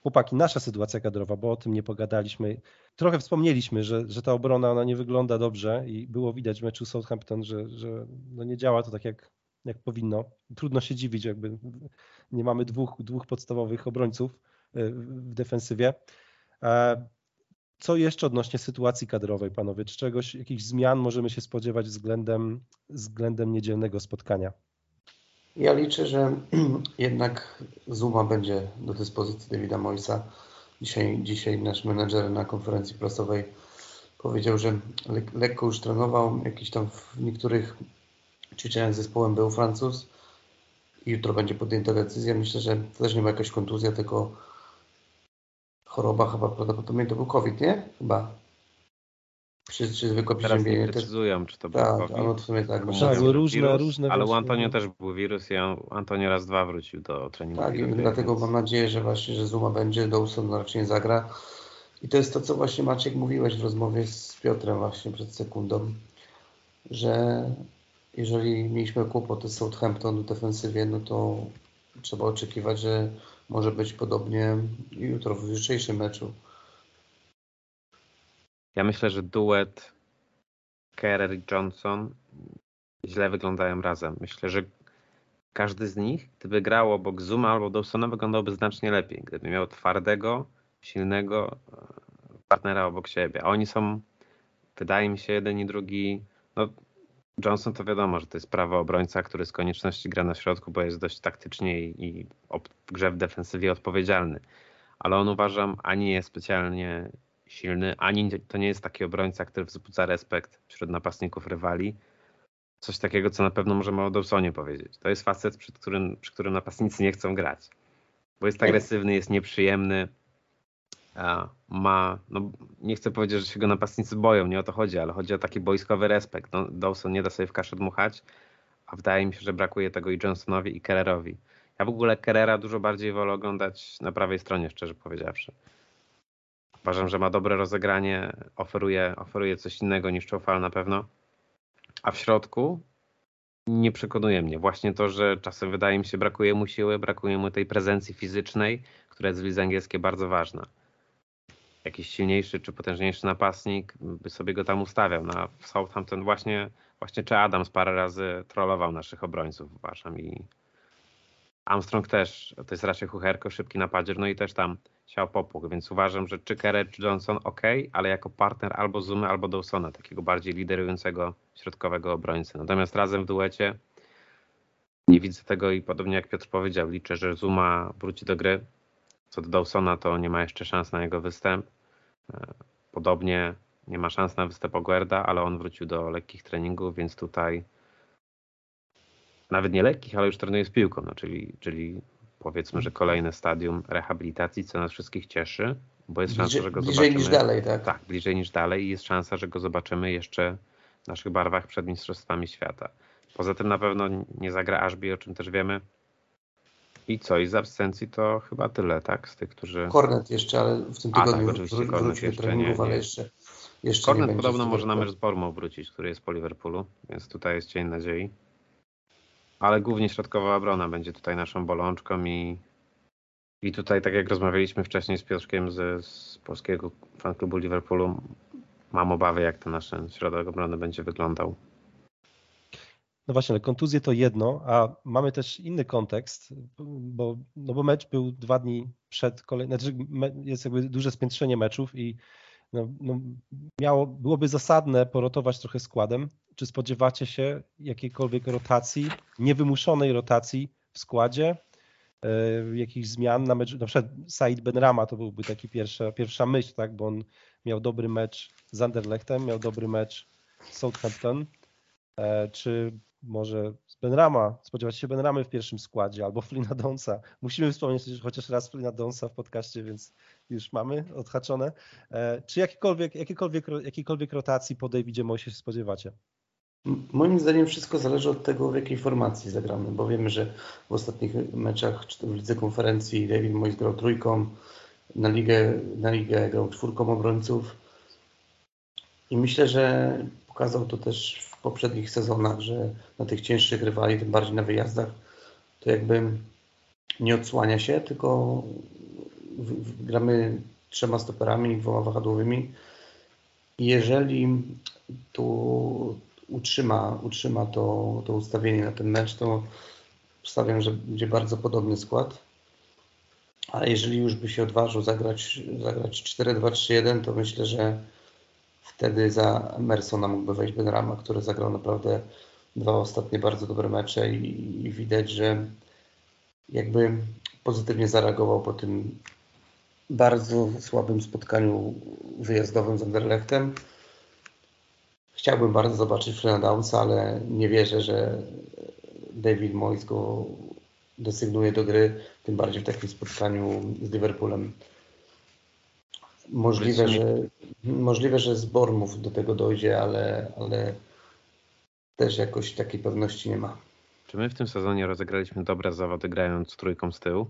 Chłopaki, nasza sytuacja kadrowa, bo o tym nie pogadaliśmy. Trochę wspomnieliśmy, że, że ta obrona ona nie wygląda dobrze i było widać w meczu Southampton, że, że no nie działa to tak jak, jak powinno. Trudno się dziwić, jakby nie mamy dwóch, dwóch podstawowych obrońców e, w defensywie. E, co jeszcze odnośnie sytuacji kadrowej, panowie? Czy czegoś, jakichś zmian możemy się spodziewać względem, względem niedzielnego spotkania? Ja liczę, że jednak Zuma będzie do dyspozycji Davida Moisa. Dzisiaj, dzisiaj nasz menedżer na konferencji prasowej powiedział, że le lekko już trenował, jakiś tam w niektórych ćwiczeniach z zespołem był Francuz jutro będzie podjęta decyzja. Myślę, że to też nie ma jakaś kontuzja, tylko choroba chyba prawdopodobnie to był COVID, nie? Chyba. Czy, czy zwykłe Teraz nie precyzują, czy to był tak, COVID. Ale w sumie tak. tak różne, wirus, różne ale u Antonio też był wirus i Antonio raz dwa wrócił do treningu. Tak, i dlatego więc... mam nadzieję, że właśnie, że Zuma będzie, Dawson raczej nie zagra. I to jest to, co właśnie Maciek mówiłeś w rozmowie z Piotrem właśnie przed sekundą, że jeżeli mieliśmy kłopoty z Southampton w defensywie, no to trzeba oczekiwać, że może być podobnie jutro w jutrzejszym meczu. Ja myślę, że duet Kerr i Johnson źle wyglądają razem. Myślę, że każdy z nich, gdyby grał obok Zuma albo Dawsona, wyglądałby znacznie lepiej. Gdyby miał twardego, silnego e, partnera obok siebie. A oni są, wydaje mi się, jeden i drugi. No, Johnson to wiadomo, że to jest prawy obrońca, który z konieczności gra na środku, bo jest dość taktycznie i, w grze w defensywie odpowiedzialny. Ale on uważam, ani jest specjalnie silny, ani to nie jest taki obrońca, który wzbudza respekt wśród napastników rywali. Coś takiego, co na pewno możemy o Dawsonie powiedzieć. To jest facet, przy którym, przy którym napastnicy nie chcą grać. Bo jest agresywny, jest nieprzyjemny, ma, no nie chcę powiedzieć, że się go napastnicy boją, nie o to chodzi, ale chodzi o taki boiskowy respekt. No, Dawson nie da sobie w kaszę dmuchać, a wydaje mi się, że brakuje tego i Johnsonowi i Kellerowi. Ja w ogóle Kerrera dużo bardziej wolę oglądać na prawej stronie, szczerze powiedziawszy. Uważam, że ma dobre rozegranie, oferuje, oferuje coś innego niż Czofal na pewno. A w środku nie przekonuje mnie. Właśnie to, że czasem wydaje mi się brakuje mu siły, brakuje mu tej prezencji fizycznej, która jest w lidze angielskiej bardzo ważna. Jakiś silniejszy czy potężniejszy napastnik by sobie go tam ustawiał. Na w Southampton właśnie, właśnie czy Adams parę razy trollował naszych obrońców, uważam. I Armstrong też, to jest raczej chucherko, szybki napadzier, no i też tam siał popłuch, więc uważam, że czy Kerry, czy Johnson ok, ale jako partner albo Zumy, albo Dawsona, takiego bardziej liderującego środkowego obrońcy. Natomiast razem w duecie Nie widzę tego i podobnie jak Piotr powiedział, liczę, że Zuma wróci do gry. Co do Dawsona, to nie ma jeszcze szans na jego występ. E, podobnie nie ma szans na występ Oguerda, ale on wrócił do lekkich treningów, więc tutaj nawet nie lekkich, ale już trenuje z piłką, no, czyli, czyli powiedzmy, że kolejne stadium rehabilitacji, co nas wszystkich cieszy, bo jest bliżej, szansa, że go bliżej zobaczymy. niż dalej, tak? Tak, bliżej niż dalej i jest szansa, że go zobaczymy jeszcze w naszych barwach przed Mistrzostwami Świata. Poza tym na pewno nie zagra Ashby, o czym też wiemy. I co, i z absencji to chyba tyle, tak? Z tych, którzy... Kornet jeszcze, ale w tym A, tak, tygodniu oczywiście, wró- Kornet jeszcze nie, nie. jeszcze, jeszcze Kornet podobno może na mecz z Bormą wrócić, który jest po Liverpoolu, więc tutaj jest cień nadziei. Ale głównie środkowa obrona będzie tutaj naszą bolączką i, i tutaj, tak jak rozmawialiśmy wcześniej z Piotrkiem z, z polskiego fanklubu Liverpoolu, mam obawy, jak ten nasz środek obrony będzie wyglądał. No właśnie, ale kontuzje to jedno, a mamy też inny kontekst, bo, no bo mecz był dwa dni przed kolejnym, znaczy jest jakby duże spiętrzenie meczów i no, no miało, byłoby zasadne porotować trochę składem. Czy spodziewacie się jakiejkolwiek rotacji, niewymuszonej rotacji w składzie, e, jakichś zmian na mecz, na przykład Said Benrama to byłby taki pierwsza, pierwsza myśl, tak, bo on miał dobry mecz z Anderlechtem, miał dobry mecz z Southampton, E, czy może z Benrama, spodziewać się Benramy w pierwszym składzie, albo Flina Donsa. Musimy wspomnieć chociaż raz Flina Donsa w podcaście, więc już mamy odhaczone. E, Czy jakikolwiek, jakikolwiek, jakiejkolwiek rotacji po Davidzie Moysie się spodziewacie? Moim zdaniem wszystko zależy od tego, w jakiej formacji zagramy, bo wiemy, że w ostatnich meczach czy w lidze konferencji David Moyes grał trójką, na ligę, na ligę grał czwórką obrońców i myślę, że pokazał to też w poprzednich sezonach, że na tych cięższych rywali, tym bardziej na wyjazdach, to jakby nie odsłania się, tylko gramy trzema stoperami dwoma wahadłowymi. I jeżeli tu utrzyma, utrzyma to, to ustawienie na ten mecz, to stawiam, że będzie bardzo podobny skład. Ale jeżeli już by się odważył zagrać, zagrać 4-2-3-1, to myślę, że wtedy za Emersona mógłby wejść Benrama, który zagrał naprawdę dwa ostatnie bardzo dobre mecze i, i widać, że jakby pozytywnie zareagował po tym bardzo słabym spotkaniu wyjazdowym z Anderlechtem. Chciałbym bardzo zobaczyć Downsa, ale nie wierzę, że David Moyes go desygnuje do gry, tym bardziej w takim spotkaniu z Liverpoolem. Możliwe, że, możliwe, że z Bormów do tego dojdzie, ale, ale też jakoś takiej pewności nie ma. Czy my w tym sezonie rozegraliśmy dobre zawody grając trójką z tyłu?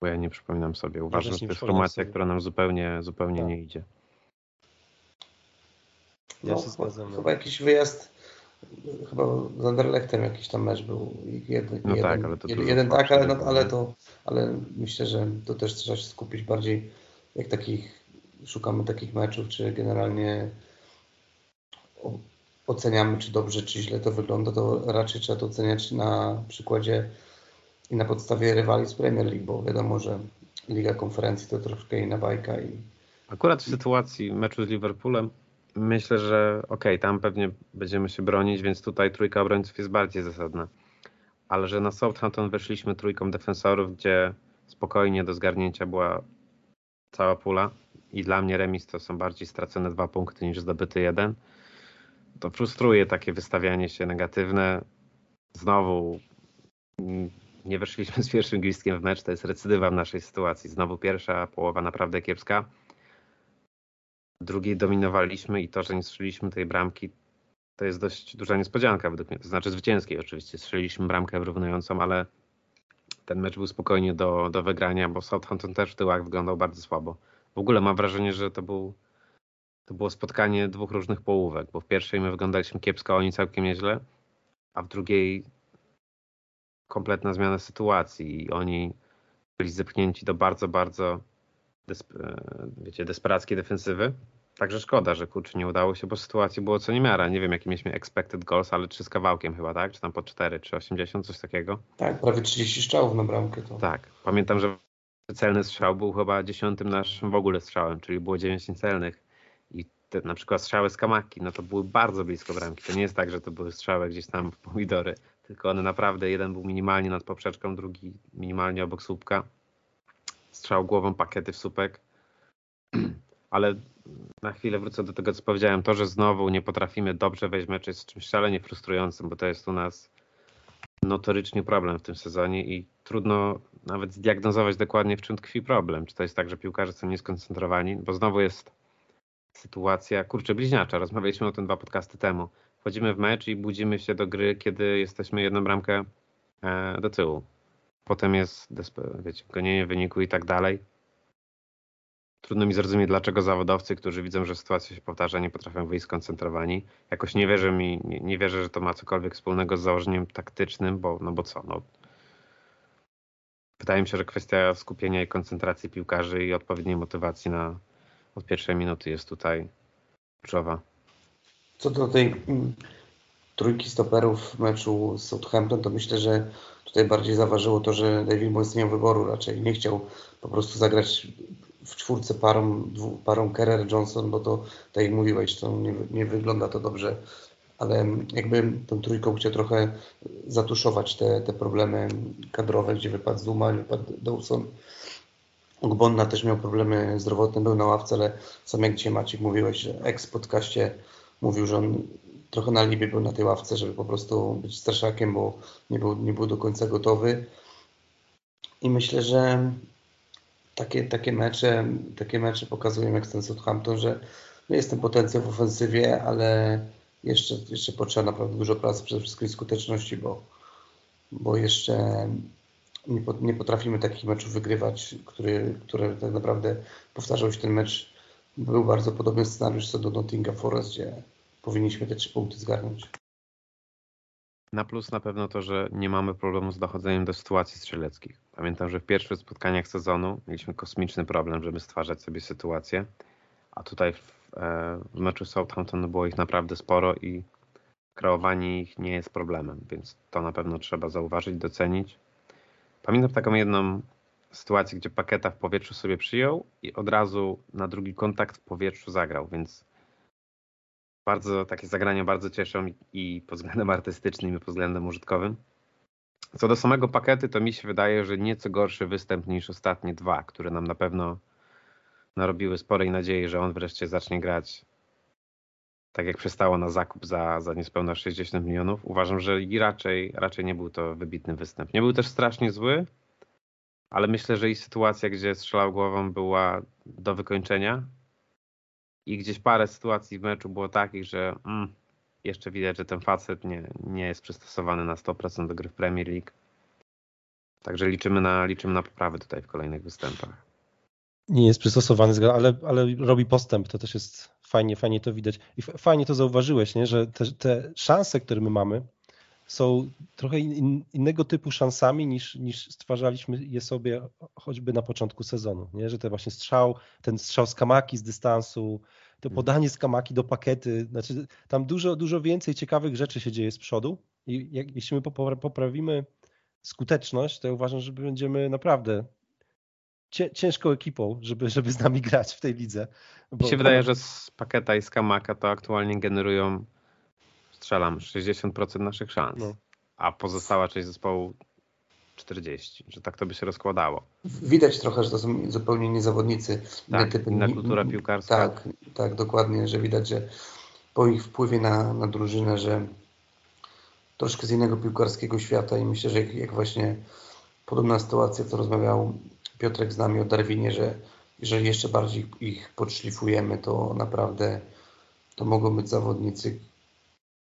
Bo ja nie przypominam sobie. Uważam, że to jest formacja, sobie. która nam zupełnie, zupełnie Tak. nie idzie. Ja No, się zgadzam, no. Chyba jakiś wyjazd, chyba z Anderlechtem jakiś tam mecz był. Jeden, No jeden, tak, ale to jeden, jeden tak, ale, no, ale to, ale myślę, że to też trzeba się skupić bardziej, jak takich, szukamy takich meczów, czy generalnie oceniamy, czy dobrze, czy źle to wygląda, to raczej trzeba to oceniać na przykładzie i na podstawie rywali z Premier League, bo wiadomo, że Liga Konferencji to troszkę inna bajka i Akurat w sytuacji meczu z Liverpoolem myślę, że okej, tam pewnie będziemy się bronić, więc tutaj trójka obrońców jest bardziej zasadna. Ale że na Southampton weszliśmy trójką defensorów, gdzie spokojnie do zgarnięcia była cała pula i dla mnie remis to są bardziej stracone dwa punkty niż zdobyty jeden, to frustruje takie wystawianie się negatywne. Znowu nie weszliśmy z pierwszym gwizdkiem w mecz, to jest recydywa w naszej sytuacji. Znowu pierwsza połowa naprawdę kiepska. Drugiej dominowaliśmy i to, że nie strzeliliśmy tej bramki, to jest dość duża niespodzianka według mnie. To znaczy zwycięskiej oczywiście. Strzeliliśmy bramkę wyrównującą, ale ten mecz był spokojnie do, do wygrania, bo Southampton też w tyłach wyglądał bardzo słabo. W ogóle mam wrażenie, że to, był, to było spotkanie dwóch różnych połówek, bo w pierwszej my wyglądaliśmy kiepsko, oni całkiem nieźle, a w drugiej kompletna zmiana sytuacji i oni byli zepchnięci do bardzo, bardzo desp- e, wiecie, desperackiej defensywy. Także szkoda, że kurczę nie udało się, bo sytuacji było co niemiara. Nie wiem, jaki mieliśmy expected goals, ale trzy z kawałkiem chyba, tak? Czy tam po 4, czy 80, coś takiego. tak, prawie 30 strzałów na bramkę to. Tak. Pamiętam, że celny strzał był chyba dziesiątym naszym w ogóle strzałem, czyli było 9 niecelnych. I te, na przykład strzały z kamaki, no to były bardzo blisko bramki. To nie jest tak, że to były strzały gdzieś tam w pomidory. tylko one naprawdę, jeden był minimalnie nad poprzeczką, drugi minimalnie obok słupka. Strzał głową, pakiety w słupek. Ale na chwilę wrócę do tego, co powiedziałem. To, że znowu nie potrafimy dobrze wejść mecze jest czymś szalenie frustrującym, bo to jest u nas notorycznie problem w tym sezonie i trudno nawet zdiagnozować dokładnie w czym tkwi problem. Czy to jest tak, że piłkarze są nieskoncentrowani, bo znowu jest sytuacja, kurczę, bliźniacza. Rozmawialiśmy o tym dwa podcasty temu. Wchodzimy w mecz i budzimy się do gry, kiedy jesteśmy jedną bramkę e, do tyłu. Potem jest, wiecie, gonienie wyniku i tak dalej. Trudno mi zrozumieć, dlaczego zawodowcy, którzy widzą, że sytuacja się powtarza, nie potrafią wyjść skoncentrowani. Jakoś nie wierzę mi, nie, nie wierzę, że to ma cokolwiek wspólnego z założeniem taktycznym, bo no bo co, no. Wydaje mi się, że kwestia skupienia i koncentracji piłkarzy i odpowiedniej motywacji na od pierwszej minuty jest tutaj kluczowa. Co do tej mm, trójki stoperów w meczu z Southampton, to myślę, że tutaj bardziej zaważyło to, że David Moyes nie miał wyboru raczej. Nie chciał po prostu zagrać w czwórce parą, parą Kerrer-Johnson, bo to, tak jak mówiłeś, to nie, nie wygląda to dobrze ale jakby tą trójką chciał trochę zatuszować te, te problemy kadrowe, gdzie wypadł Zuma, wypadł Dawson. Gbonna też miał problemy zdrowotne, był na ławce, ale sam jak dzisiaj Maciek mówiłeś, że ex podcaście mówił, że on trochę na libie był na tej ławce, żeby po prostu być straszakiem, bo nie był, nie był do końca gotowy. I myślę, że takie, takie mecze, takie mecze pokazują jak ten Southampton, że jest ten potencjał w ofensywie, ale jeszcze, jeszcze potrzeba naprawdę dużo pracy, przede wszystkim skuteczności, bo, bo jeszcze nie, nie potrafimy takich meczów wygrywać, który, które tak naprawdę powtarzał się ten mecz. Był bardzo podobny scenariusz co do Nottingham Forest, gdzie powinniśmy te trzy punkty zgarnąć. Na plus na pewno to, że nie mamy problemu z dochodzeniem do sytuacji strzeleckich. Pamiętam, że w pierwszych spotkaniach sezonu mieliśmy kosmiczny problem, żeby stwarzać sobie sytuację, a tutaj w, e, w meczu Southampton było ich naprawdę sporo i kreowanie ich nie jest problemem, więc to na pewno trzeba zauważyć, docenić. Pamiętam taką jedną sytuację, gdzie Paketa w powietrzu sobie przyjął i od razu na drugi kontakt w powietrzu zagrał, więc bardzo takie zagrania bardzo cieszą i pod względem artystycznym i pod względem użytkowym. Co do samego pakety, to mi się wydaje, że nieco gorszy występ niż ostatnie dwa, które nam na pewno narobiły sporej nadziei, że on wreszcie zacznie grać tak jak przystało na zakup za, za niespełna 60 milionów. Uważam, że i raczej, raczej nie był to wybitny występ. Nie był też strasznie zły, ale myślę, że i sytuacja, gdzie strzelał głową była do wykończenia i gdzieś parę sytuacji w meczu było takich, że mm, jeszcze widać, że ten facet nie, nie jest przystosowany na 100% do gry w Premier League. Także liczymy na, liczymy na poprawę tutaj w kolejnych występach. Nie jest przystosowany, ale, ale robi postęp, to też jest fajnie, fajnie to widać. I fajnie to zauważyłeś, nie? że te, te szanse, które my mamy, są trochę in, innego typu szansami niż, niż stwarzaliśmy je sobie choćby na początku sezonu. Nie? Że ten właśnie strzał, ten strzał z kamaki z dystansu, to mm. podanie z kamaki do pakiety, znaczy tam dużo, dużo więcej ciekawych rzeczy się dzieje z przodu i jak, jeśli my poprawimy skuteczność, to ja uważam, że będziemy naprawdę ciężką ekipą, żeby, żeby z nami grać w tej lidze. Mi się wydaje, że z Paketa i z Kamaka to aktualnie generują, strzelam, 60% naszych szans, no. a pozostała część zespołu 40, że tak to by się rozkładało. Widać trochę, że to są zupełnie inni zawodnicy. Tak, typy, inna kultura piłkarska. Tak, tak, dokładnie, że widać, że po ich wpływie na, na drużynę, że troszkę z innego piłkarskiego świata i myślę, że jak, jak właśnie podobna sytuacja, co rozmawiał Piotrek z nami o Darwinie, że jeżeli jeszcze bardziej ich podszlifujemy, to naprawdę to mogą być zawodnicy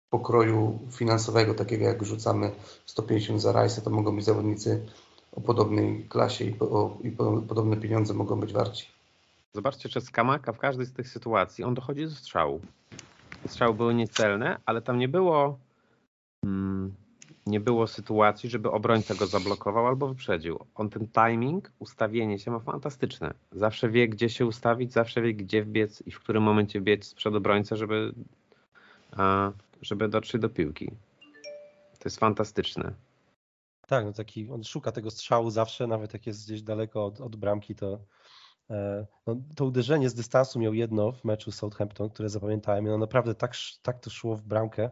pokroju finansowego, takiego jak rzucamy 150 za Rajsa, to mogą być zawodnicy o podobnej klasie i, o, i podobne pieniądze mogą być warci. Zobaczcie, że Skamaka w każdej z tych sytuacji on dochodzi do strzału. Strzały były niecelne, ale tam nie było hmm, nie było sytuacji, żeby obrońca go zablokował albo wyprzedził. On ten timing, ustawienie się ma fantastyczne. Zawsze wie, gdzie się ustawić, zawsze wie, gdzie wbiec i w którym momencie wbiec z przodu obrońca, żeby, żeby dotrzeć do piłki. To jest fantastyczne. Tak, no taki, on szuka tego strzału zawsze, nawet jak jest gdzieś daleko od, od bramki, to e, no, to uderzenie z dystansu miał jedno w meczu Southampton, które zapamiętałem. No naprawdę tak, tak to szło w bramkę,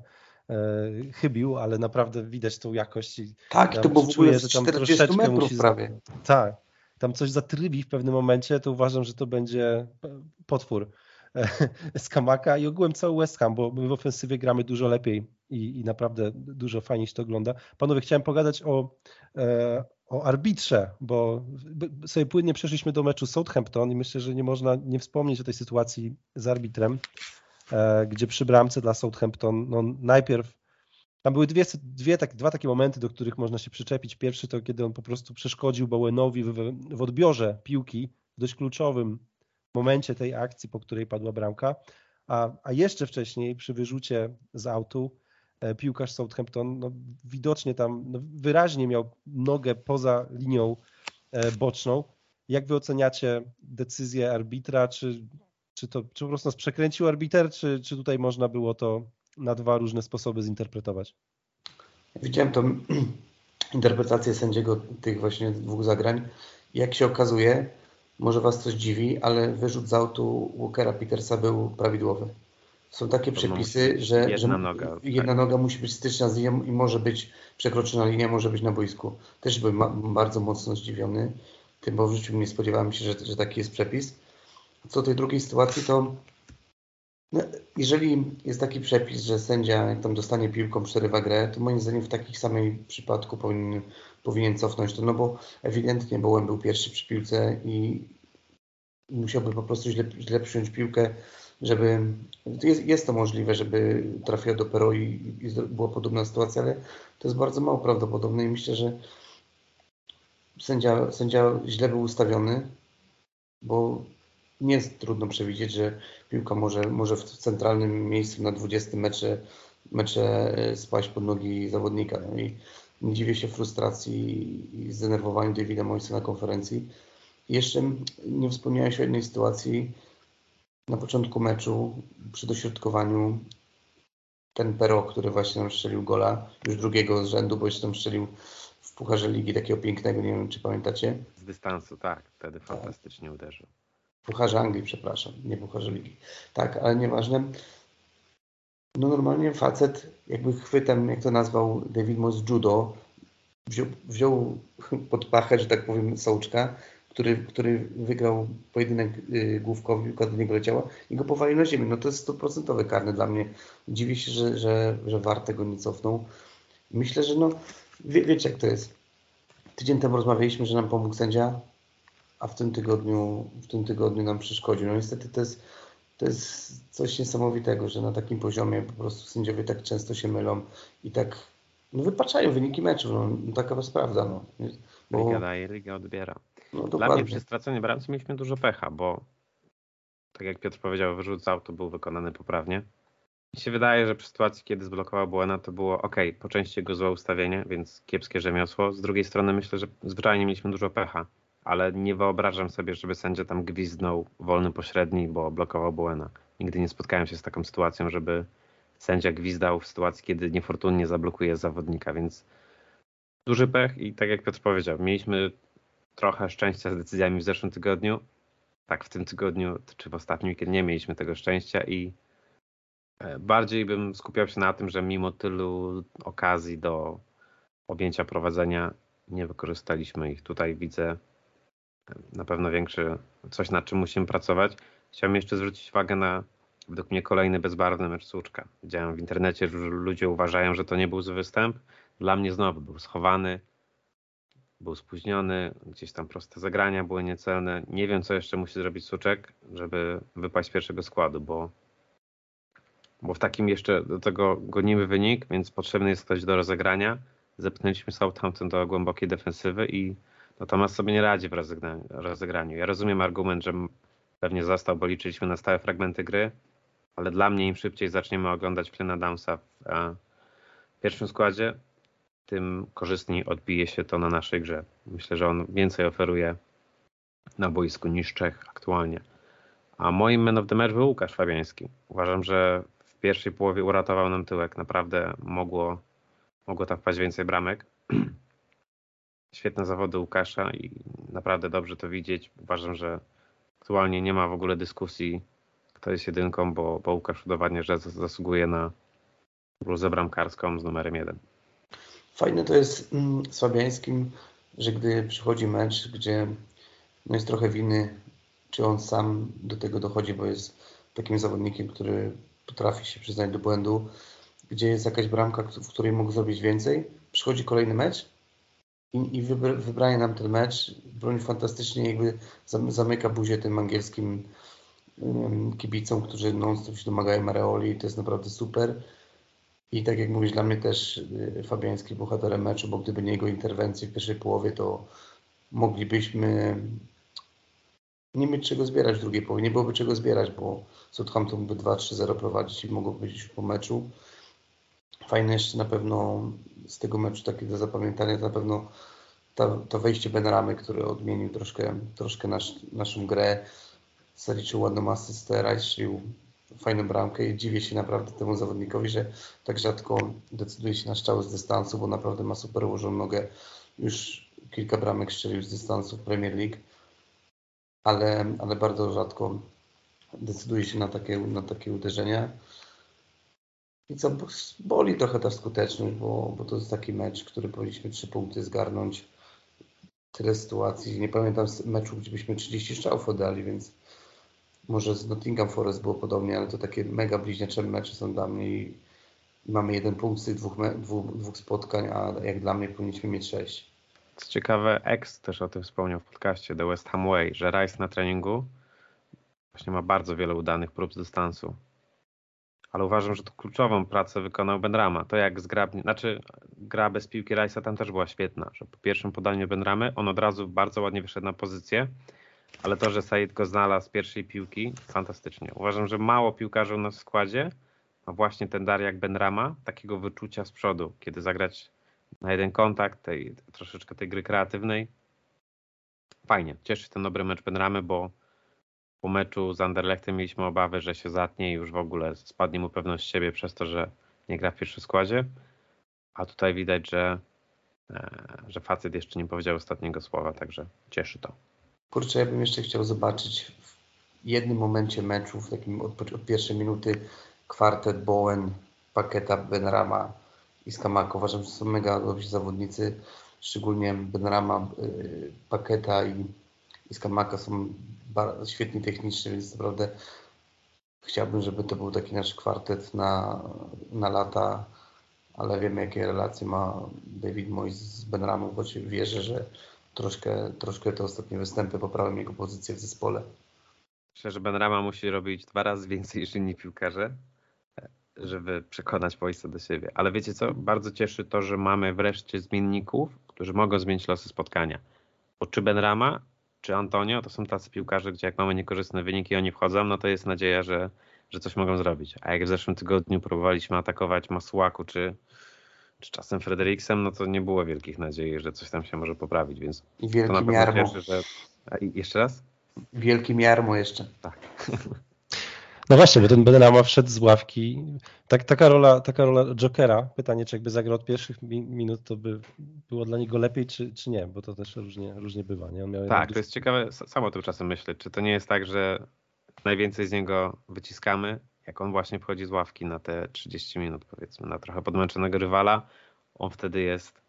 chybił, ale naprawdę widać tą jakość. Tak, to było w ogóle że tam troszeczkę musi prawie. Tak, tam coś zatrybi w pewnym momencie, to uważam, że to będzie potwór z Kamaka i ogółem cały West Ham, bo my w ofensywie gramy dużo lepiej i, i naprawdę dużo fajniej się to ogląda. Panowie, chciałem pogadać o, e, o arbitrze, bo sobie płynnie przeszliśmy do meczu Southampton i myślę, że nie można nie wspomnieć o tej sytuacji z arbitrem, e, gdzie przy bramce dla Southampton no najpierw tam były dwie, dwie tak, dwa takie momenty, do których można się przyczepić. Pierwszy to, kiedy on po prostu przeszkodził Bowenowi w, w odbiorze piłki w dość kluczowym momencie tej akcji, po której padła bramka, a, a jeszcze wcześniej przy wyrzucie z autu e, piłkarz Southampton no, widocznie tam no, wyraźnie miał nogę poza linią e, boczną. Jak wy oceniacie decyzję arbitra? Czy, czy to czy po prostu nas przekręcił arbiter, czy, czy tutaj można było to na dwa różne sposoby zinterpretować? Widziałem tą interpretację sędziego tych właśnie dwóch zagrań. Jak się okazuje, może Was coś dziwi, ale wyrzut z autu Walkera Petersa był prawidłowy. Są takie to przepisy, że jedna, że noga, jedna tak. noga musi być styczna z linią i może być przekroczona linia, może być na boisku. Też byłem bardzo mocno zdziwiony tym, bo w życiu nie spodziewałem się, że, że taki jest przepis. Co do tej drugiej sytuacji, to no, jeżeli jest taki przepis, że sędzia jak tam dostanie piłką, przerywa grę, to moim zdaniem w takim samym przypadku powinien, powinien cofnąć to, no bo ewidentnie Bołem był pierwszy przy piłce i musiałby po prostu źle, źle przyjąć piłkę, żeby... Jest, jest to możliwe, żeby trafiła do Pero i, i była podobna sytuacja, ale to jest bardzo mało prawdopodobne i myślę, że sędzia, sędzia źle był ustawiony, bo nie jest trudno przewidzieć, że piłka może, może w centralnym miejscu na 20 metrze, metrze e, spaść pod nogi zawodnika. No i nie dziwię się frustracji i zdenerwowaniu Davida Moysa na konferencji. Jeszcze nie wspomniałeś o jednej sytuacji na początku meczu, przy dośrodkowaniu ten Pero, który właśnie nam strzelił gola, już drugiego z rzędu, bo jeszcze tam strzelił w Pucharze Ligi takiego pięknego, nie wiem czy pamiętacie. Z dystansu, tak, wtedy fantastycznie tak. uderzył. Pucharze Anglii, przepraszam, nie Pucharze Ligi. Tak, ale nieważne. No normalnie facet jakby chwytem, jak to nazwał David Moss judo, wziął, wziął pod pachę, że tak powiem, sołczka, który, który wygrał pojedynek y, główkowy, piłka do niego leciała i go powalił na ziemię. No to jest stuprocentowy karny dla mnie. Dziwię się, że, że, że VAR tego nie cofnął. Myślę, że no, wie, wiecie jak to jest. Tydzień temu rozmawialiśmy, że nam pomógł sędzia, a w tym tygodniu, w tym tygodniu nam przeszkodził. No niestety to jest, to jest coś niesamowitego, że na takim poziomie po prostu sędziowie tak często się mylą i tak no, wypaczają wyniki meczu. No, no taka jest prawda. No. Bo... Liga daje, Liga odbiera. No, Dla mnie przy straconej bramce mieliśmy dużo pecha, bo tak jak Piotr powiedział, wyrzucał, to był wykonany poprawnie. Mi się wydaje, że przy sytuacji, kiedy zblokował Buena, to było ok, po części jego złe ustawienie, więc kiepskie rzemiosło. Z drugiej strony myślę, że zwyczajnie mieliśmy dużo pecha ale nie wyobrażam sobie, żeby sędzia tam gwizdnął wolny pośredni, bo blokował Buena. Nigdy nie spotkałem się z taką sytuacją, żeby sędzia gwizdał w sytuacji, kiedy niefortunnie zablokuje zawodnika, więc duży pech i tak jak Piotr powiedział, mieliśmy trochę szczęścia z decyzjami w zeszłym tygodniu. Tak w tym tygodniu, czy w ostatnim, kiedy nie mieliśmy tego szczęścia i e, bardziej bym skupiał się na tym, że mimo tylu okazji do objęcia prowadzenia nie wykorzystaliśmy ich. Tutaj widzę na pewno większy, coś nad czym musimy pracować. Chciałbym jeszcze zwrócić uwagę na według mnie kolejny bezbarwny mecz Słuczka. Widziałem w internecie, że ludzie uważają, że to nie był zły występ. Dla mnie znowu był schowany, był spóźniony, gdzieś tam proste zagrania były niecelne. Nie wiem, co jeszcze musi zrobić Suczek, żeby wypaść z pierwszego składu, bo, bo w takim jeszcze do tego gonimy wynik, więc potrzebny jest ktoś do rozegrania. Zepchnęliśmy Southampton do głębokiej defensywy i Natomiast sobie nie radzi w rozegraniu. Ja rozumiem argument, że pewnie został, bo liczyliśmy na stałe fragmenty gry, ale dla mnie im szybciej zaczniemy oglądać Flynna Downsa w pierwszym składzie, tym korzystniej odbije się to na naszej grze. Myślę, że on więcej oferuje na boisku niż Czech aktualnie. A moim man of the match był Łukasz Fabiański. Uważam, że w pierwszej połowie uratował nam tyłek. Naprawdę mogło, mogło tam wpaść więcej bramek. świetne zawody Łukasza i naprawdę dobrze to widzieć. Uważam, że aktualnie nie ma w ogóle dyskusji, kto jest jedynką, bo, bo Łukasz udowadnia, że zasługuje na, bluzę bramkarską z numerem jeden. Fajne to jest mm, Słabiańskim, że gdy przychodzi mecz, gdzie no jest trochę winy, czy on sam do tego dochodzi, bo jest takim zawodnikiem, który potrafi się przyznać do błędu, gdzie jest jakaś bramka, w której mógł zrobić więcej, przychodzi kolejny mecz i, i wybranie nam ten mecz, broń fantastycznie jakby zamyka buzię tym angielskim kibicom, którzy non-stop się domagają Mareoli, to jest naprawdę super. I tak jak mówisz, dla mnie też y, Fabiański bohaterem meczu, bo gdyby nie jego interwencji w pierwszej połowie, to moglibyśmy nie mieć czego zbierać w drugiej połowie. Nie byłoby czego zbierać, bo Southampton mógłby 2-3-0 prowadzić i mogłoby być po meczu. Fajne jeszcze na pewno z tego meczu takie do zapamiętania, na pewno to, to wejście Benramy, który odmienił troszkę, troszkę nasz, naszą grę. Zaliczył ładną asystę, rajszył fajną bramkę i dziwię się naprawdę temu zawodnikowi, że tak rzadko decyduje się na strzały z dystansu, bo naprawdę ma super ułożoną nogę. Już kilka bramek strzelił z dystansu w Premier League, ale, ale bardzo rzadko decyduje się na takie, na takie uderzenia. I co boli trochę ta skuteczność, bo, bo to jest taki mecz, który powinniśmy trzy punkty zgarnąć. Tyle sytuacji. Nie pamiętam meczu, gdzie byśmy 30 strzałów oddali, więc może z Nottingham Forest było podobnie, ale to takie mega bliźniacze mecze są dla mnie i mamy jeden punkt z tych dwóch, dwóch, dwóch spotkań, a jak dla mnie powinniśmy mieć sześć. Co ciekawe, X też o tym wspomniał w podcaście The West Ham Way, że Rice na treningu właśnie ma bardzo wiele udanych prób z dystansu. Ale uważam, że tu kluczową pracę wykonał Benrama. To jak zgrabnie, znaczy gra bez piłki Rice'a tam też była świetna, że po pierwszym podaniu Benramy on od razu bardzo ładnie wyszedł na pozycję, ale to, że Said go znalazł z pierwszej piłki, fantastycznie. Uważam, że mało piłkarzy u nas w składzie ma właśnie ten dar jak Benrama, takiego wyczucia z przodu, kiedy zagrać na jeden kontakt, tej, troszeczkę tej gry kreatywnej. Fajnie, cieszy ten dobry mecz Benramy, bo po meczu z Anderlechtem mieliśmy obawy, że się zatnie i już w ogóle spadnie mu pewność siebie przez to, że nie gra w pierwszym składzie. A tutaj widać, że, e, że facet jeszcze nie powiedział ostatniego słowa, także cieszy to. Kurczę, ja bym jeszcze chciał zobaczyć w jednym momencie meczu, w takim od, od pierwszej minuty, kwartet Bowen, Paketa, Benrama i Skamaka. Uważam, że są mega dobrzy zawodnicy, szczególnie Benrama, y, Paketa i, i Skamaka są świetni technicznie, więc naprawdę chciałbym, żeby to był taki nasz kwartet na, na lata, ale wiemy, jakie relacje ma David Moyes z Benramą, bo wierzę, że troszkę, troszkę te ostatnie występy poprawią jego pozycję w zespole. Myślę, że Benrama musi robić dwa razy więcej niż inni piłkarze, żeby przekonać Moisa do siebie. Ale wiecie co? Bardzo cieszy to, że mamy wreszcie zmienników, którzy mogą zmienić losy spotkania. Bo czy Benrama, czy Antonio, to są tacy piłkarze, gdzie jak mamy niekorzystne wyniki oni wchodzą, no to jest nadzieja, że, że coś mogą zrobić. A jak w zeszłym tygodniu próbowaliśmy atakować Masuaku czy, czy czasem Frederiksem, no to nie było wielkich nadziei, że coś tam się może poprawić, więc I wielki to na pewno cieszy, że... A, jeszcze raz? Wielki miarmo jeszcze. Tak. No właśnie, bo ten Benrama wszedł z ławki. Tak, taka, rola, taka rola Jokera, pytanie, czy jakby zagrał od pierwszych minut, to by było dla niego lepiej, czy, czy nie, bo to też różnie, różnie bywa. Nie? Tak, to jest ciekawe, samo tym czasem myślę, czy to nie jest tak, że najwięcej z niego wyciskamy, jak on właśnie wchodzi z ławki na te 30 minut, powiedzmy, na trochę podmęczonego rywala, on wtedy jest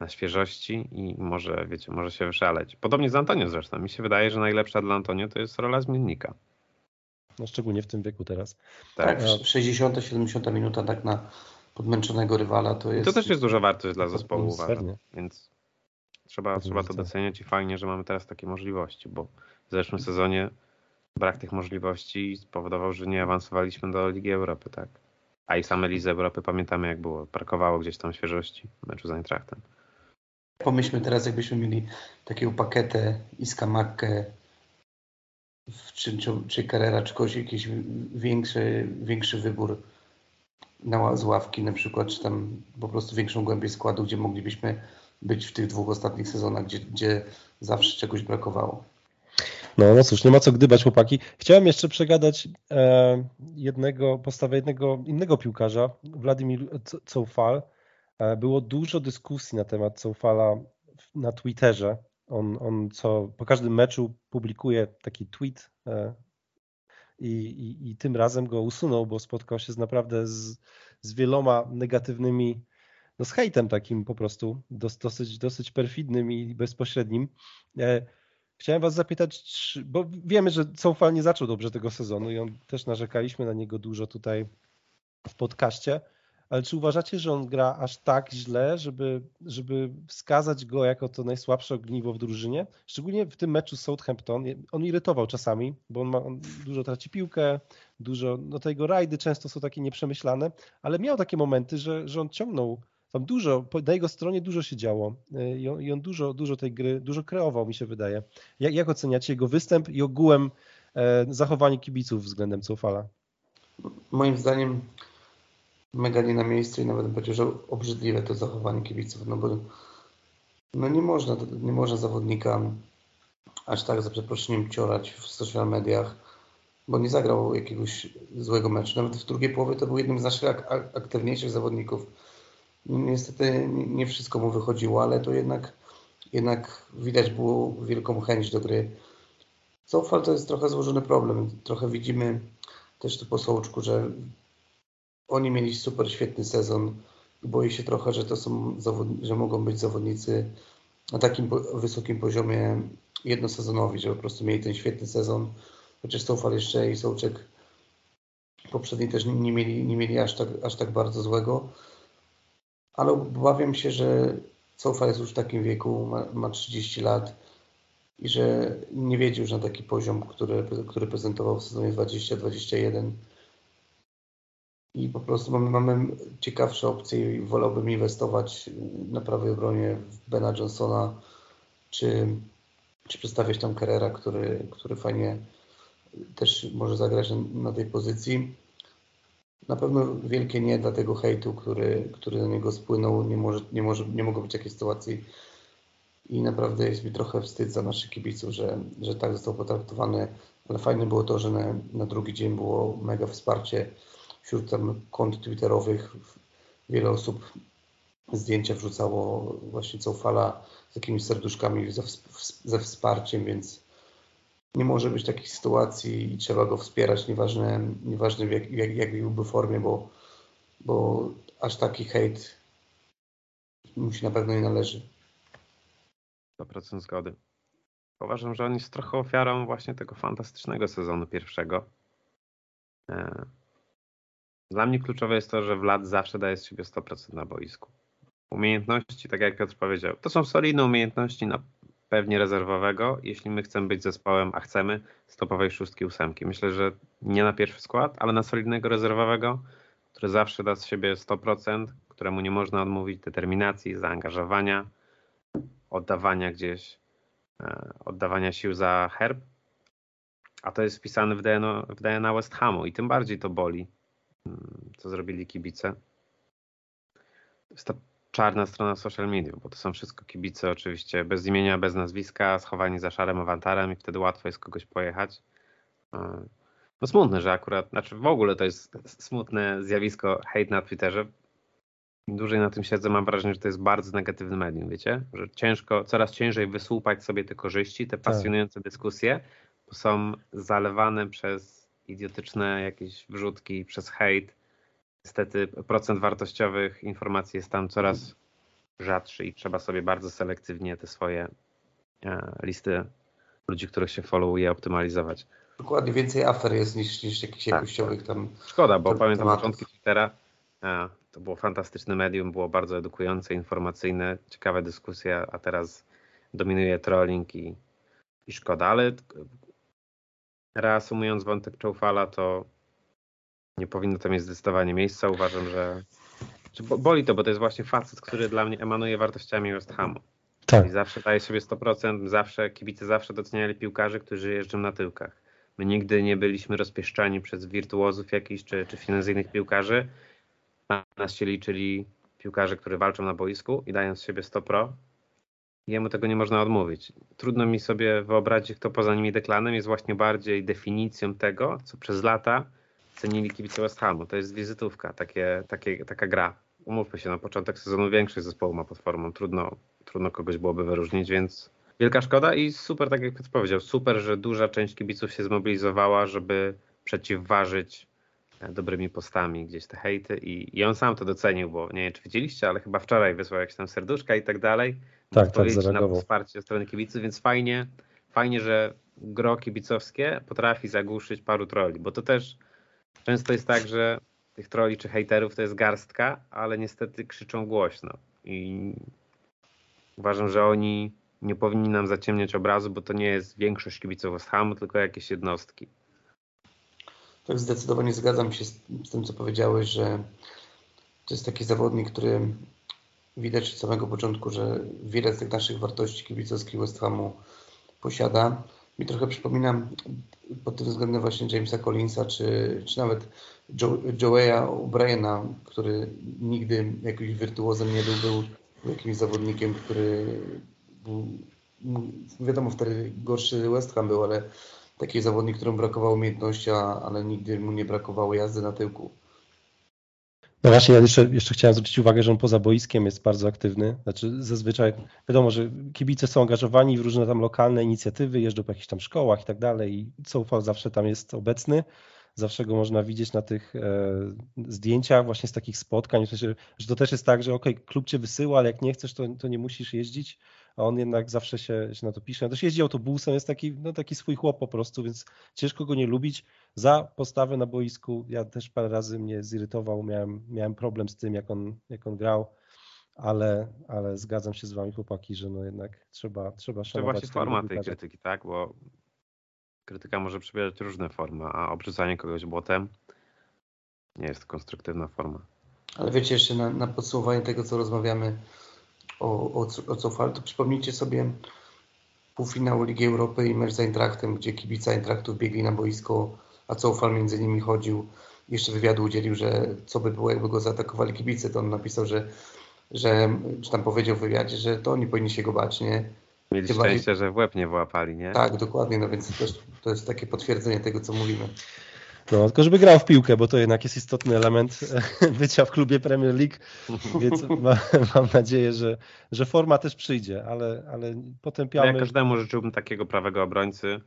na świeżości i może, wiecie, może się wyszaleć. Podobnie z Antonio zresztą. Mi się wydaje, że najlepsza dla Antonio to jest rola zmiennika no szczególnie w tym wieku teraz. Tak, tak 60-70 minuta tak na podmęczonego rywala to jest... To też jest duża wartość dla zespołu, uważam, więc trzeba, trzeba to doceniać i fajnie, że mamy teraz takie możliwości, bo w zeszłym sezonie brak tych możliwości spowodował, że nie awansowaliśmy do Ligi Europy, tak? A i same Lidze Europy pamiętamy jak było, brakowało gdzieś tam świeżości w meczu z Eintrachtem. Pomyślmy teraz, jakbyśmy mieli takiego paketę Iska Makke, czy, czy, czy Carrera, czy kogoś jakiś większy, większy wybór na, z ławki na przykład, czy tam po prostu większą głębię składu, gdzie moglibyśmy być w tych dwóch ostatnich sezonach, gdzie, gdzie zawsze czegoś brakowało. No, no cóż, nie ma co gdybać, chłopaki. Chciałem jeszcze przegadać e, jednego, postawę jednego innego piłkarza, Władimir Coufal. E, było dużo dyskusji na temat Coufala na Twitterze. On, on co po każdym meczu publikuje taki tweet e, i, i, i tym razem go usunął, bo spotkał się z naprawdę z, z wieloma negatywnymi, no z hejtem takim po prostu, dosyć, dosyć perfidnym i bezpośrednim. E, chciałem was zapytać, bo wiemy, że Soufal nie zaczął dobrze tego sezonu i on też narzekaliśmy na niego dużo tutaj w podcaście ale czy uważacie, że on gra aż tak źle, żeby, żeby wskazać go jako to najsłabsze ogniwo w drużynie? Szczególnie w tym meczu Southampton. On irytował czasami, bo on, ma, on dużo traci piłkę, dużo, no te jego rajdy często są takie nieprzemyślane, ale miał takie momenty, że, że on ciągnął tam dużo, na jego stronie dużo się działo i on, i on dużo, dużo tej gry, dużo kreował mi się wydaje. Jak, jak oceniacie jego występ i ogółem e, zachowanie kibiców względem Cofala? Moim zdaniem mega nie na miejscu i nawet bym powiedział, że obrzydliwe to zachowanie kibiców, no bo no nie można, nie można zawodnika aż tak za przeproszeniem ciorać w social mediach, bo nie zagrał jakiegoś złego meczu. Nawet w drugiej połowie to był jednym z naszych ak aktywniejszych zawodników. Niestety nie wszystko mu wychodziło, ale to jednak, jednak widać było wielką chęć do gry. Zaufal to jest trochę złożony problem. Trochę widzimy też tu po Sołczku, że oni mieli super świetny sezon boję się trochę, że to są że mogą być zawodnicy na takim wysokim poziomie jednosezonowi, że po prostu mieli ten świetny sezon. Chociaż Soufal jeszcze i Sołczek poprzedni też nie mieli, nie mieli aż, tak, aż tak bardzo złego. Ale obawiam się, że Soufal jest już w takim wieku, ma, ma 30 lat i że nie wiedzie już na taki poziom, który, który prezentował w sezonie 2021 i po prostu mamy, mamy ciekawsze opcje i wolałbym inwestować na prawej obronie w Bena Johnsona, czy, czy przedstawiać tam Carrera, który, który fajnie też może zagrać na tej pozycji. Na pewno wielkie nie dla tego hejtu, który, który na niego spłynął. Nie, może, nie, może, nie mogło być takiej sytuacji i naprawdę jest mi trochę wstyd za naszych kibiców, że, że tak został potraktowany, ale fajne było to, że na, na drugi dzień było mega wsparcie wśród tam kont twitterowych wiele osób zdjęcia wrzucało właśnie co fala z jakimiś serduszkami ze, ze wsparciem, więc nie może być takiej sytuacji i trzeba go wspierać, nieważne, nieważne w jak, jak, jak byłby formie, bo, bo aż taki hejt mu się na pewno nie należy. 100% zgody. Uważam, że on jest trochę ofiarą właśnie tego fantastycznego sezonu pierwszego. E, dla mnie kluczowe jest to, że Vlad zawsze daje z siebie 100% na boisku. Umiejętności, tak jak Piotr powiedział, to są solidne umiejętności na pewnie rezerwowego, jeśli my chcemy być zespołem, a chcemy stopowej szóstki, ósemki. Myślę, że nie na pierwszy skład, ale na solidnego rezerwowego, który zawsze da z siebie 100%, któremu nie można odmówić determinacji, zaangażowania, oddawania gdzieś, e, oddawania sił za herb, a to jest wpisane w DNA, w DNA West Hamu i tym bardziej to boli, co zrobili kibice. To jest ta czarna strona social media, bo to są wszystko kibice oczywiście bez imienia, bez nazwiska, schowani za szarym awantarem i wtedy łatwo jest kogoś pojechać. No smutne, że akurat, znaczy w ogóle to jest smutne zjawisko hate na Twitterze. Im dłużej na tym siedzę, mam wrażenie, że to jest bardzo negatywny medium, wiecie? Że ciężko, coraz ciężej wysłupać sobie te korzyści, te tak. pasjonujące tak. dyskusje, bo są zalewane przez idiotyczne jakieś wrzutki przez hejt. Niestety procent wartościowych informacji jest tam coraz rzadszy i trzeba sobie bardzo selektywnie te swoje e, listy ludzi, których się followuje, optymalizować. Dokładnie więcej afer jest niż, niż jakichś tak, jakościowych tam. Szkoda, bo pamiętam tematów. początki Twittera. E, to było fantastyczne medium, było bardzo edukujące, informacyjne, ciekawe dyskusje, a teraz dominuje trolling i, i szkoda, ale reasumując wątek Czoufala, to nie powinno tam mieć zdecydowanie miejsca. Uważam, że boli to, bo to jest właśnie facet, który dla mnie emanuje wartościami West Hamu. Tak. I zawsze daje sobie 100%, zawsze kibice zawsze doceniali piłkarzy, którzy jeżdżą na tyłkach. My nigdy nie byliśmy rozpieszczani przez wirtuozów jakichś czy, czy financyjnych piłkarzy. Na nas się liczyli piłkarze, którzy walczą na boisku i dają z siebie 100 pro jemu tego nie można odmówić. Trudno mi sobie wyobrazić, kto poza nimi deklanem jest właśnie bardziej definicją tego, co przez lata cenili kibice West Hamu. To jest wizytówka, takie, takie, taka gra. Umówmy się, na początek sezonu większość zespołu ma pod formą. Trudno, trudno kogoś byłoby wyróżnić, więc wielka szkoda i super, tak jak Piotr powiedział, super, że duża część kibiców się zmobilizowała, żeby przeciwważyć dobrymi postami gdzieś te hejty i, i on sam to docenił, bo nie wiem czy widzieliście, ale chyba wczoraj wysłał jakieś tam serduszka i tak dalej. Tak, tak, na wsparcie ze strony kibiców, więc fajnie, fajnie, że gro kibicowskie potrafi zagłuszyć paru troli, bo to też często jest tak, że tych troli czy hejterów to jest garstka, ale niestety krzyczą głośno i uważam, że oni nie powinni nam zaciemniać obrazu, bo to nie jest większość kibiców West Hamu, tylko jakieś jednostki. Zdecydowanie zgadzam się z, z tym, co powiedziałeś, że to jest taki zawodnik, który widać od samego początku, że wiele z tych naszych wartości kibicowskich West Hamu posiada. Mi trochę przypomina pod tym względem właśnie Jamesa Collinsa, czy, czy nawet Joeya O'Briena, który nigdy jakimś wirtuozem nie był, był jakimś zawodnikiem, który był, wiadomo wtedy gorszy West Ham był, ale taki zawodnik, któremu brakowało umiejętności, ale nigdy mu nie brakowało jazdy na tyłku. No właśnie, ja jeszcze, jeszcze chciałem zwrócić uwagę, że on poza boiskiem jest bardzo aktywny. Znaczy zazwyczaj wiadomo, że kibice są angażowani w różne tam lokalne inicjatywy, jeżdżą po jakichś tam szkołach i tak dalej i Soufal zawsze tam jest obecny. Zawsze go można widzieć na tych e, zdjęciach właśnie z takich spotkań, w sensie, że to też jest tak, że ok, klub cię wysyła, ale jak nie chcesz, to, to nie musisz jeździć a on jednak zawsze się, się na to pisze. Też jeździ autobusem, jest taki, no, taki swój chłop po prostu, więc ciężko go nie lubić. Za postawę na boisku ja też parę razy mnie zirytował, miałem, miałem problem z tym, jak on, jak on grał, ale, ale zgadzam się z wami chłopaki, że no jednak trzeba, trzeba szanować. To właśnie forma tej krytyki, tak, bo krytyka może przybierać różne formy, a obrzucanie kogoś błotem nie jest konstruktywna forma. Ale wiecie, jeszcze na, na podsumowanie tego, co rozmawiamy, o, o, o Cofal, to przypomnijcie sobie półfinał Ligi Europy i mecz z Eintrachtem, gdzie kibice Eintrachtu biegli na boisko, a Cofal między nimi chodził. Jeszcze wywiadu udzielił, że co by było, jakby go zaatakowali kibice, to on napisał, że, że czy tam powiedział w wywiadzie, że to oni powinni się go bać, nie? Mieli Chyba szczęście, że w łeb nie wyłapali, nie? Tak, dokładnie, no więc też, to jest takie potwierdzenie tego, co mówimy. No, tylko żeby grał w piłkę, bo to jednak jest istotny element bycia w klubie Premier League, więc ma, mam nadzieję, że, że forma też przyjdzie, ale, ale potępiamy... Ja każdemu życzyłbym takiego prawego obrońcy.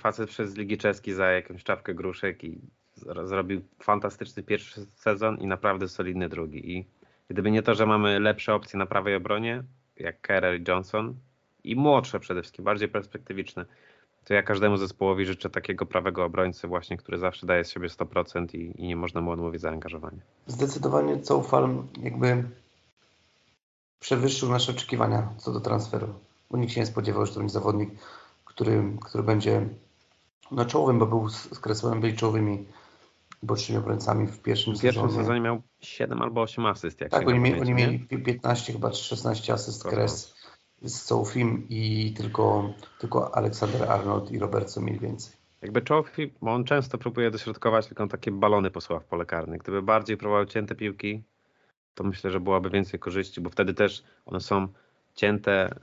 Facet przez Ligi Czeskiej za jakąś czapkę gruszek i zrobił fantastyczny pierwszy sezon i naprawdę solidny drugi. I gdyby nie to, że mamy lepsze opcje na prawej obronie, jak Kerr i Johnson, i młodsze przede wszystkim, bardziej perspektywiczne, to ja każdemu zespołowi życzę takiego prawego obrońcy właśnie, który zawsze daje z siebie 100% i, i nie można mu odmówić zaangażowania. Zdecydowanie Coufal jakby przewyższył nasze oczekiwania co do transferu, bo nikt się nie spodziewał, że to będzie zawodnik, który, który będzie no czołowym, bo był z Kresolem, byli czołowymi bocznymi obrońcami w pierwszym, w pierwszym sezonie. sezonie miał 7 albo 8 asyst. Jak tak, oni, mieli, oni mieli 15 chyba 16 asyst Kres z Sophim i tylko, tylko Aleksander Arnold i Robertson mieli więcej. Jakby Czołfi, bo on często próbuje dośrodkować, tylko takie balony posła w pole karne. Gdyby bardziej próbował cięte piłki, to myślę, że byłaby więcej korzyści, bo wtedy też one są cięte,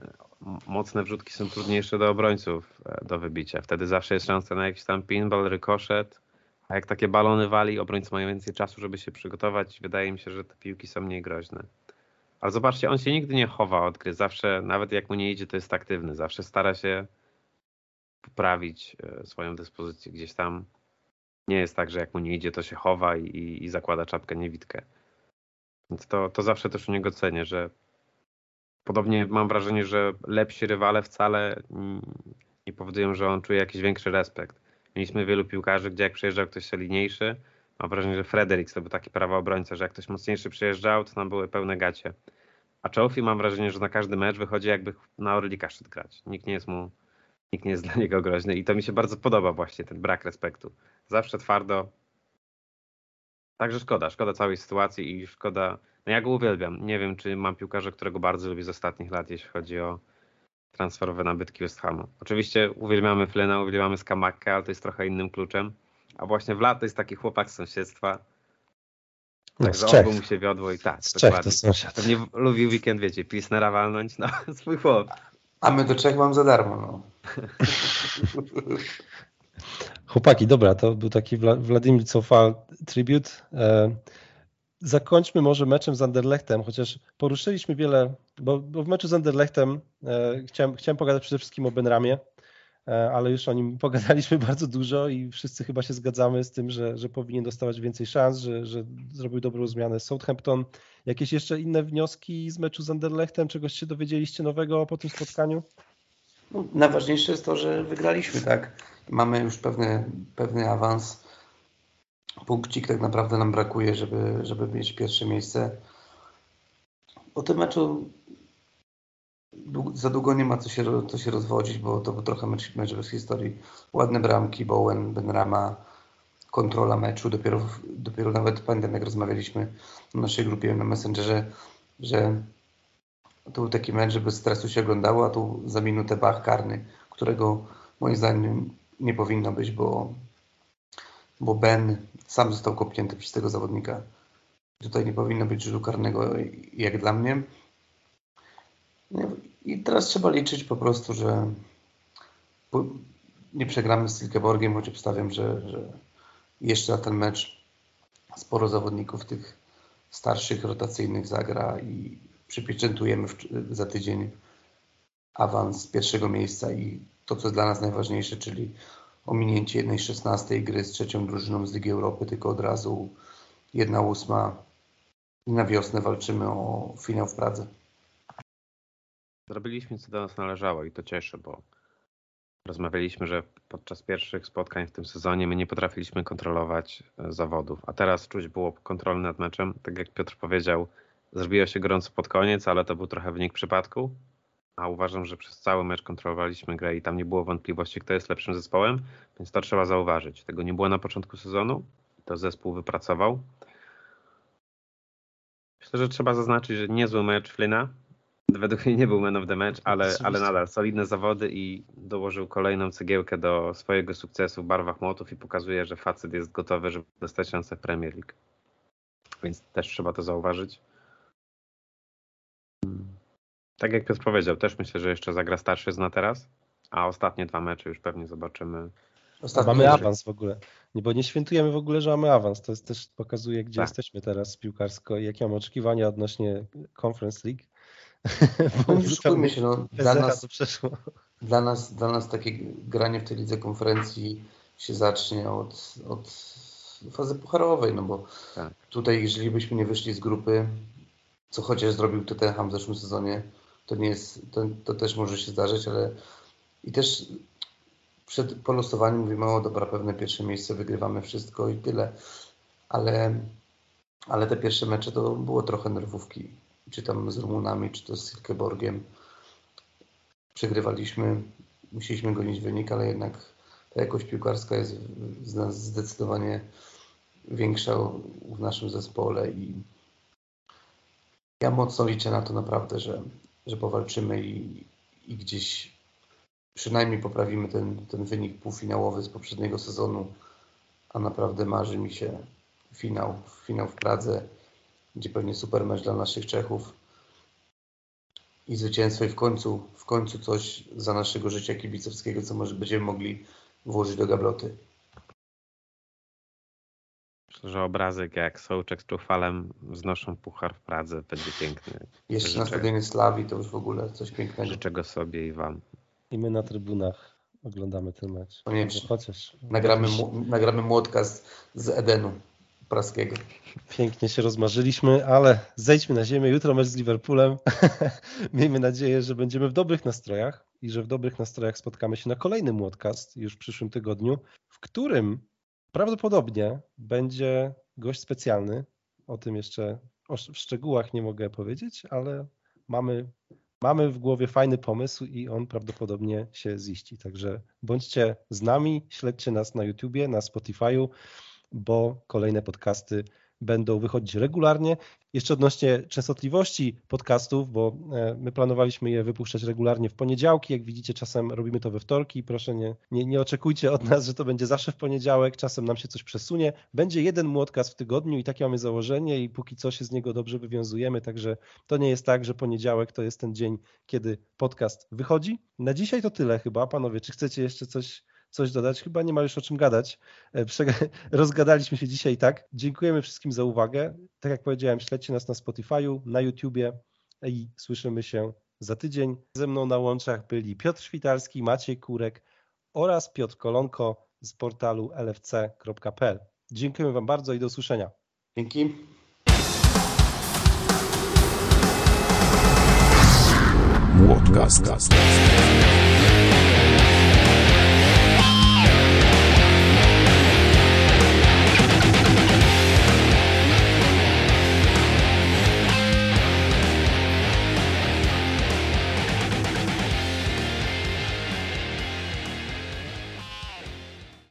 mocne wrzutki są trudniejsze do obrońców e, do wybicia. Wtedy zawsze jest szansa na jakiś tam pinball, rykoszet, a jak takie balony wali, obrońcy mają więcej czasu, żeby się przygotować. Wydaje mi się, że te piłki są mniej groźne. Ale zobaczcie, on się nigdy nie chowa od gry. Zawsze, nawet jak mu nie idzie, to jest aktywny. Zawsze stara się poprawić e, swoją dyspozycję gdzieś tam. Nie jest tak, że jak mu nie idzie, to się chowa i, i, zakłada czapkę niewidkę. Więc to, to zawsze też u niego cenię, że podobnie mam wrażenie, że lepsi rywale wcale nie powodują, że on czuje jakiś większy respekt. Mieliśmy wielu piłkarzy, gdzie jak przyjeżdżał ktoś solidniejszy, Mam wrażenie, że Fredericks to był taki prawy obrońca, że jak ktoś mocniejszy przyjeżdżał, to tam były pełne gacie. A Czołfi mam wrażenie, że na każdy mecz wychodzi jakby na Orlika szedł grać. Nikt nie jest mu, nikt nie jest dla niego groźny i to mi się bardzo podoba właśnie, ten brak respektu. Zawsze twardo. Także szkoda, szkoda całej sytuacji i szkoda, no ja go uwielbiam. Nie wiem, czy mam piłkarza, którego bardzo lubię z ostatnich lat, jeśli chodzi o transferowe nabytki West Hamu. Oczywiście uwielbiamy Flena, uwielbiamy Skamakę, ale to jest trochę innym kluczem. A właśnie w lato jest taki chłopak z sąsiedztwa. No, Także z obu mu się wiodło i tak. Z Czech to sąsiad. Pewnie lubił weekend, wiecie, Pilsnera walnąć, no swój chłop. A my do Czech mam za darmo, no. Chłopaki, dobra, to był taki Władimir Cofal tribute. E, zakończmy może meczem z Anderlechtem, chociaż poruszyliśmy wiele, bo, bo w meczu z Anderlechtem e, chciałem, chciałem pogadać przede wszystkim o Benramie, ale już o nim pogadaliśmy bardzo dużo i wszyscy chyba się zgadzamy z tym, że, że powinien dostawać więcej szans, że, że zrobił dobrą zmianę Southampton. Jakieś jeszcze inne wnioski z meczu z Anderlechtem? Czegoś się dowiedzieliście nowego po tym spotkaniu? No, najważniejsze jest to, że wygraliśmy, tak? Mamy już pewny, pewny awans. Punkcik tak naprawdę nam brakuje, żeby, żeby mieć pierwsze miejsce. Po tym meczu za długo nie ma co się, co się rozwodzić, bo to był trochę mecz, mecz bez historii. Ładne bramki, Bowen, Benrama, kontrola meczu. Dopiero, dopiero nawet pamiętam, jak rozmawialiśmy w naszej grupie na Messengerze, że to był taki mecz, że bez stresu się oglądało, a tu za minutę bach karny, którego moim zdaniem nie powinno być, bo, bo Ben sam został kopnięty przez tego zawodnika. Tutaj nie powinno być rzutu karnego jak dla mnie. I teraz trzeba liczyć po prostu, że nie przegramy z Silkeborgiem, choć obstawiam, że, że jeszcze na ten mecz sporo zawodników tych starszych, rotacyjnych zagra i przypieczętujemy za tydzień awans z pierwszego miejsca i to, co dla nas najważniejsze, czyli ominięcie 1.16 gry z trzecią drużyną z Ligi Europy, tylko od razu 1.8 i na wiosnę walczymy o finał w Pradze. Zrobiliśmy, co do nas należało i to cieszy, bo rozmawialiśmy, że podczas pierwszych spotkań w tym sezonie my nie potrafiliśmy kontrolować e, zawodów, a teraz czuć było kontrolę nad meczem. Tak jak Piotr powiedział, zrobiło się gorąco pod koniec, ale to był trochę wynik przypadku, a uważam, że przez cały mecz kontrolowaliśmy grę i tam nie było wątpliwości, kto jest lepszym zespołem, więc to trzeba zauważyć. Tego nie było na początku sezonu, to zespół wypracował. Myślę, że trzeba zaznaczyć, że niezły mecz Flina, według mnie nie był man of the match, ale, ale nadal solidne zawody i dołożył kolejną cegiełkę do swojego sukcesu w barwach młotów i pokazuje, że facet jest gotowy, żeby dostać szansę w Premier League. Więc też trzeba to zauważyć. Tak jak Piotr powiedział, też myślę, że jeszcze zagra starszy zna teraz, a ostatnie dwa mecze już pewnie zobaczymy. Ostatni mamy awans w ogóle. Nie, bo nie świętujemy w ogóle, że mamy awans. To jest też pokazuje, gdzie tak. jesteśmy teraz piłkarsko i jakie mamy oczekiwania odnośnie Conference League. No nie się, no, dla, nas, dla, nas, dla nas takie granie w tej lidze konferencji się zacznie od, od fazy pucharowej, no bo tak. tutaj jeżeli byśmy nie wyszli z grupy, co chociaż zrobił Tottenham w zeszłym sezonie, to nie jest, to, to też może się zdarzyć, ale i też przed polosowaniem mówimy, o dobra, pewne pierwsze miejsce, wygrywamy wszystko i tyle, ale, ale te pierwsze mecze to było trochę nerwówki czy tam z Rumunami, czy to z Silkeborgiem. Przegrywaliśmy, musieliśmy gonić wynik, ale jednak ta jakość piłkarska jest z nas zdecydowanie większa w naszym zespole i ja mocno liczę na to naprawdę, że, że powalczymy i, i gdzieś przynajmniej poprawimy ten, ten wynik półfinałowy z poprzedniego sezonu, a naprawdę marzy mi się finał, finał w Pradze będzie pewnie super mecz dla naszych Czechów i zwycięstwo i w końcu, w końcu coś za naszego życia kibicowskiego, co może będziemy mogli włożyć do gabloty. Myślę, że obrazek jak Sołczek z Czufalem wznoszą puchar w Pradze będzie piękny. Jeszcze Życzę... na stadionie Slawii to już w ogóle coś pięknego. Życzę go sobie i wam. I my na trybunach oglądamy ten mecz. Koniecznie. Chociaż, nagramy, nagramy młotka z, z Edenu praskiego. Pięknie się rozmarzyliśmy, ale zejdźmy na ziemię. Jutro mecz z Liverpoolem. Miejmy nadzieję, że będziemy w dobrych nastrojach i że w dobrych nastrojach spotkamy się na kolejny Młodcast już w przyszłym tygodniu, w którym prawdopodobnie będzie gość specjalny. O tym jeszcze w szczegółach nie mogę powiedzieć, ale mamy, mamy w głowie fajny pomysł i on prawdopodobnie się ziści. Także bądźcie z nami, śledźcie nas na YouTubie, na Spotify'u bo kolejne podcasty będą wychodzić regularnie. Jeszcze odnośnie częstotliwości podcastów, bo e, my planowaliśmy je wypuszczać regularnie w poniedziałki. Jak widzicie, czasem robimy to we wtorki. Proszę nie, nie, nie oczekujcie od nas, że to będzie zawsze w poniedziałek. Czasem nam się coś przesunie. Będzie jeden młodcast w tygodniu i takie mamy założenie i póki co się z niego dobrze wywiązujemy. Także to nie jest tak, że poniedziałek to jest ten dzień, kiedy podcast wychodzi. Na dzisiaj to tyle chyba, panowie. Czy chcecie jeszcze coś coś dodać? Chyba nie ma już o czym gadać. E, rozgadaliśmy się dzisiaj tak. Dziękujemy wszystkim za uwagę. Tak jak powiedziałem, śledźcie nas na Spotify'u, na YouTubie i słyszymy się za tydzień. Ze mną na łączach byli Piotr Świtalski, Maciej Kurek oraz Piotr Kolonko z portalu lfc.pl. Dziękujemy Wam bardzo i do usłyszenia. Dzięki. Młodcast.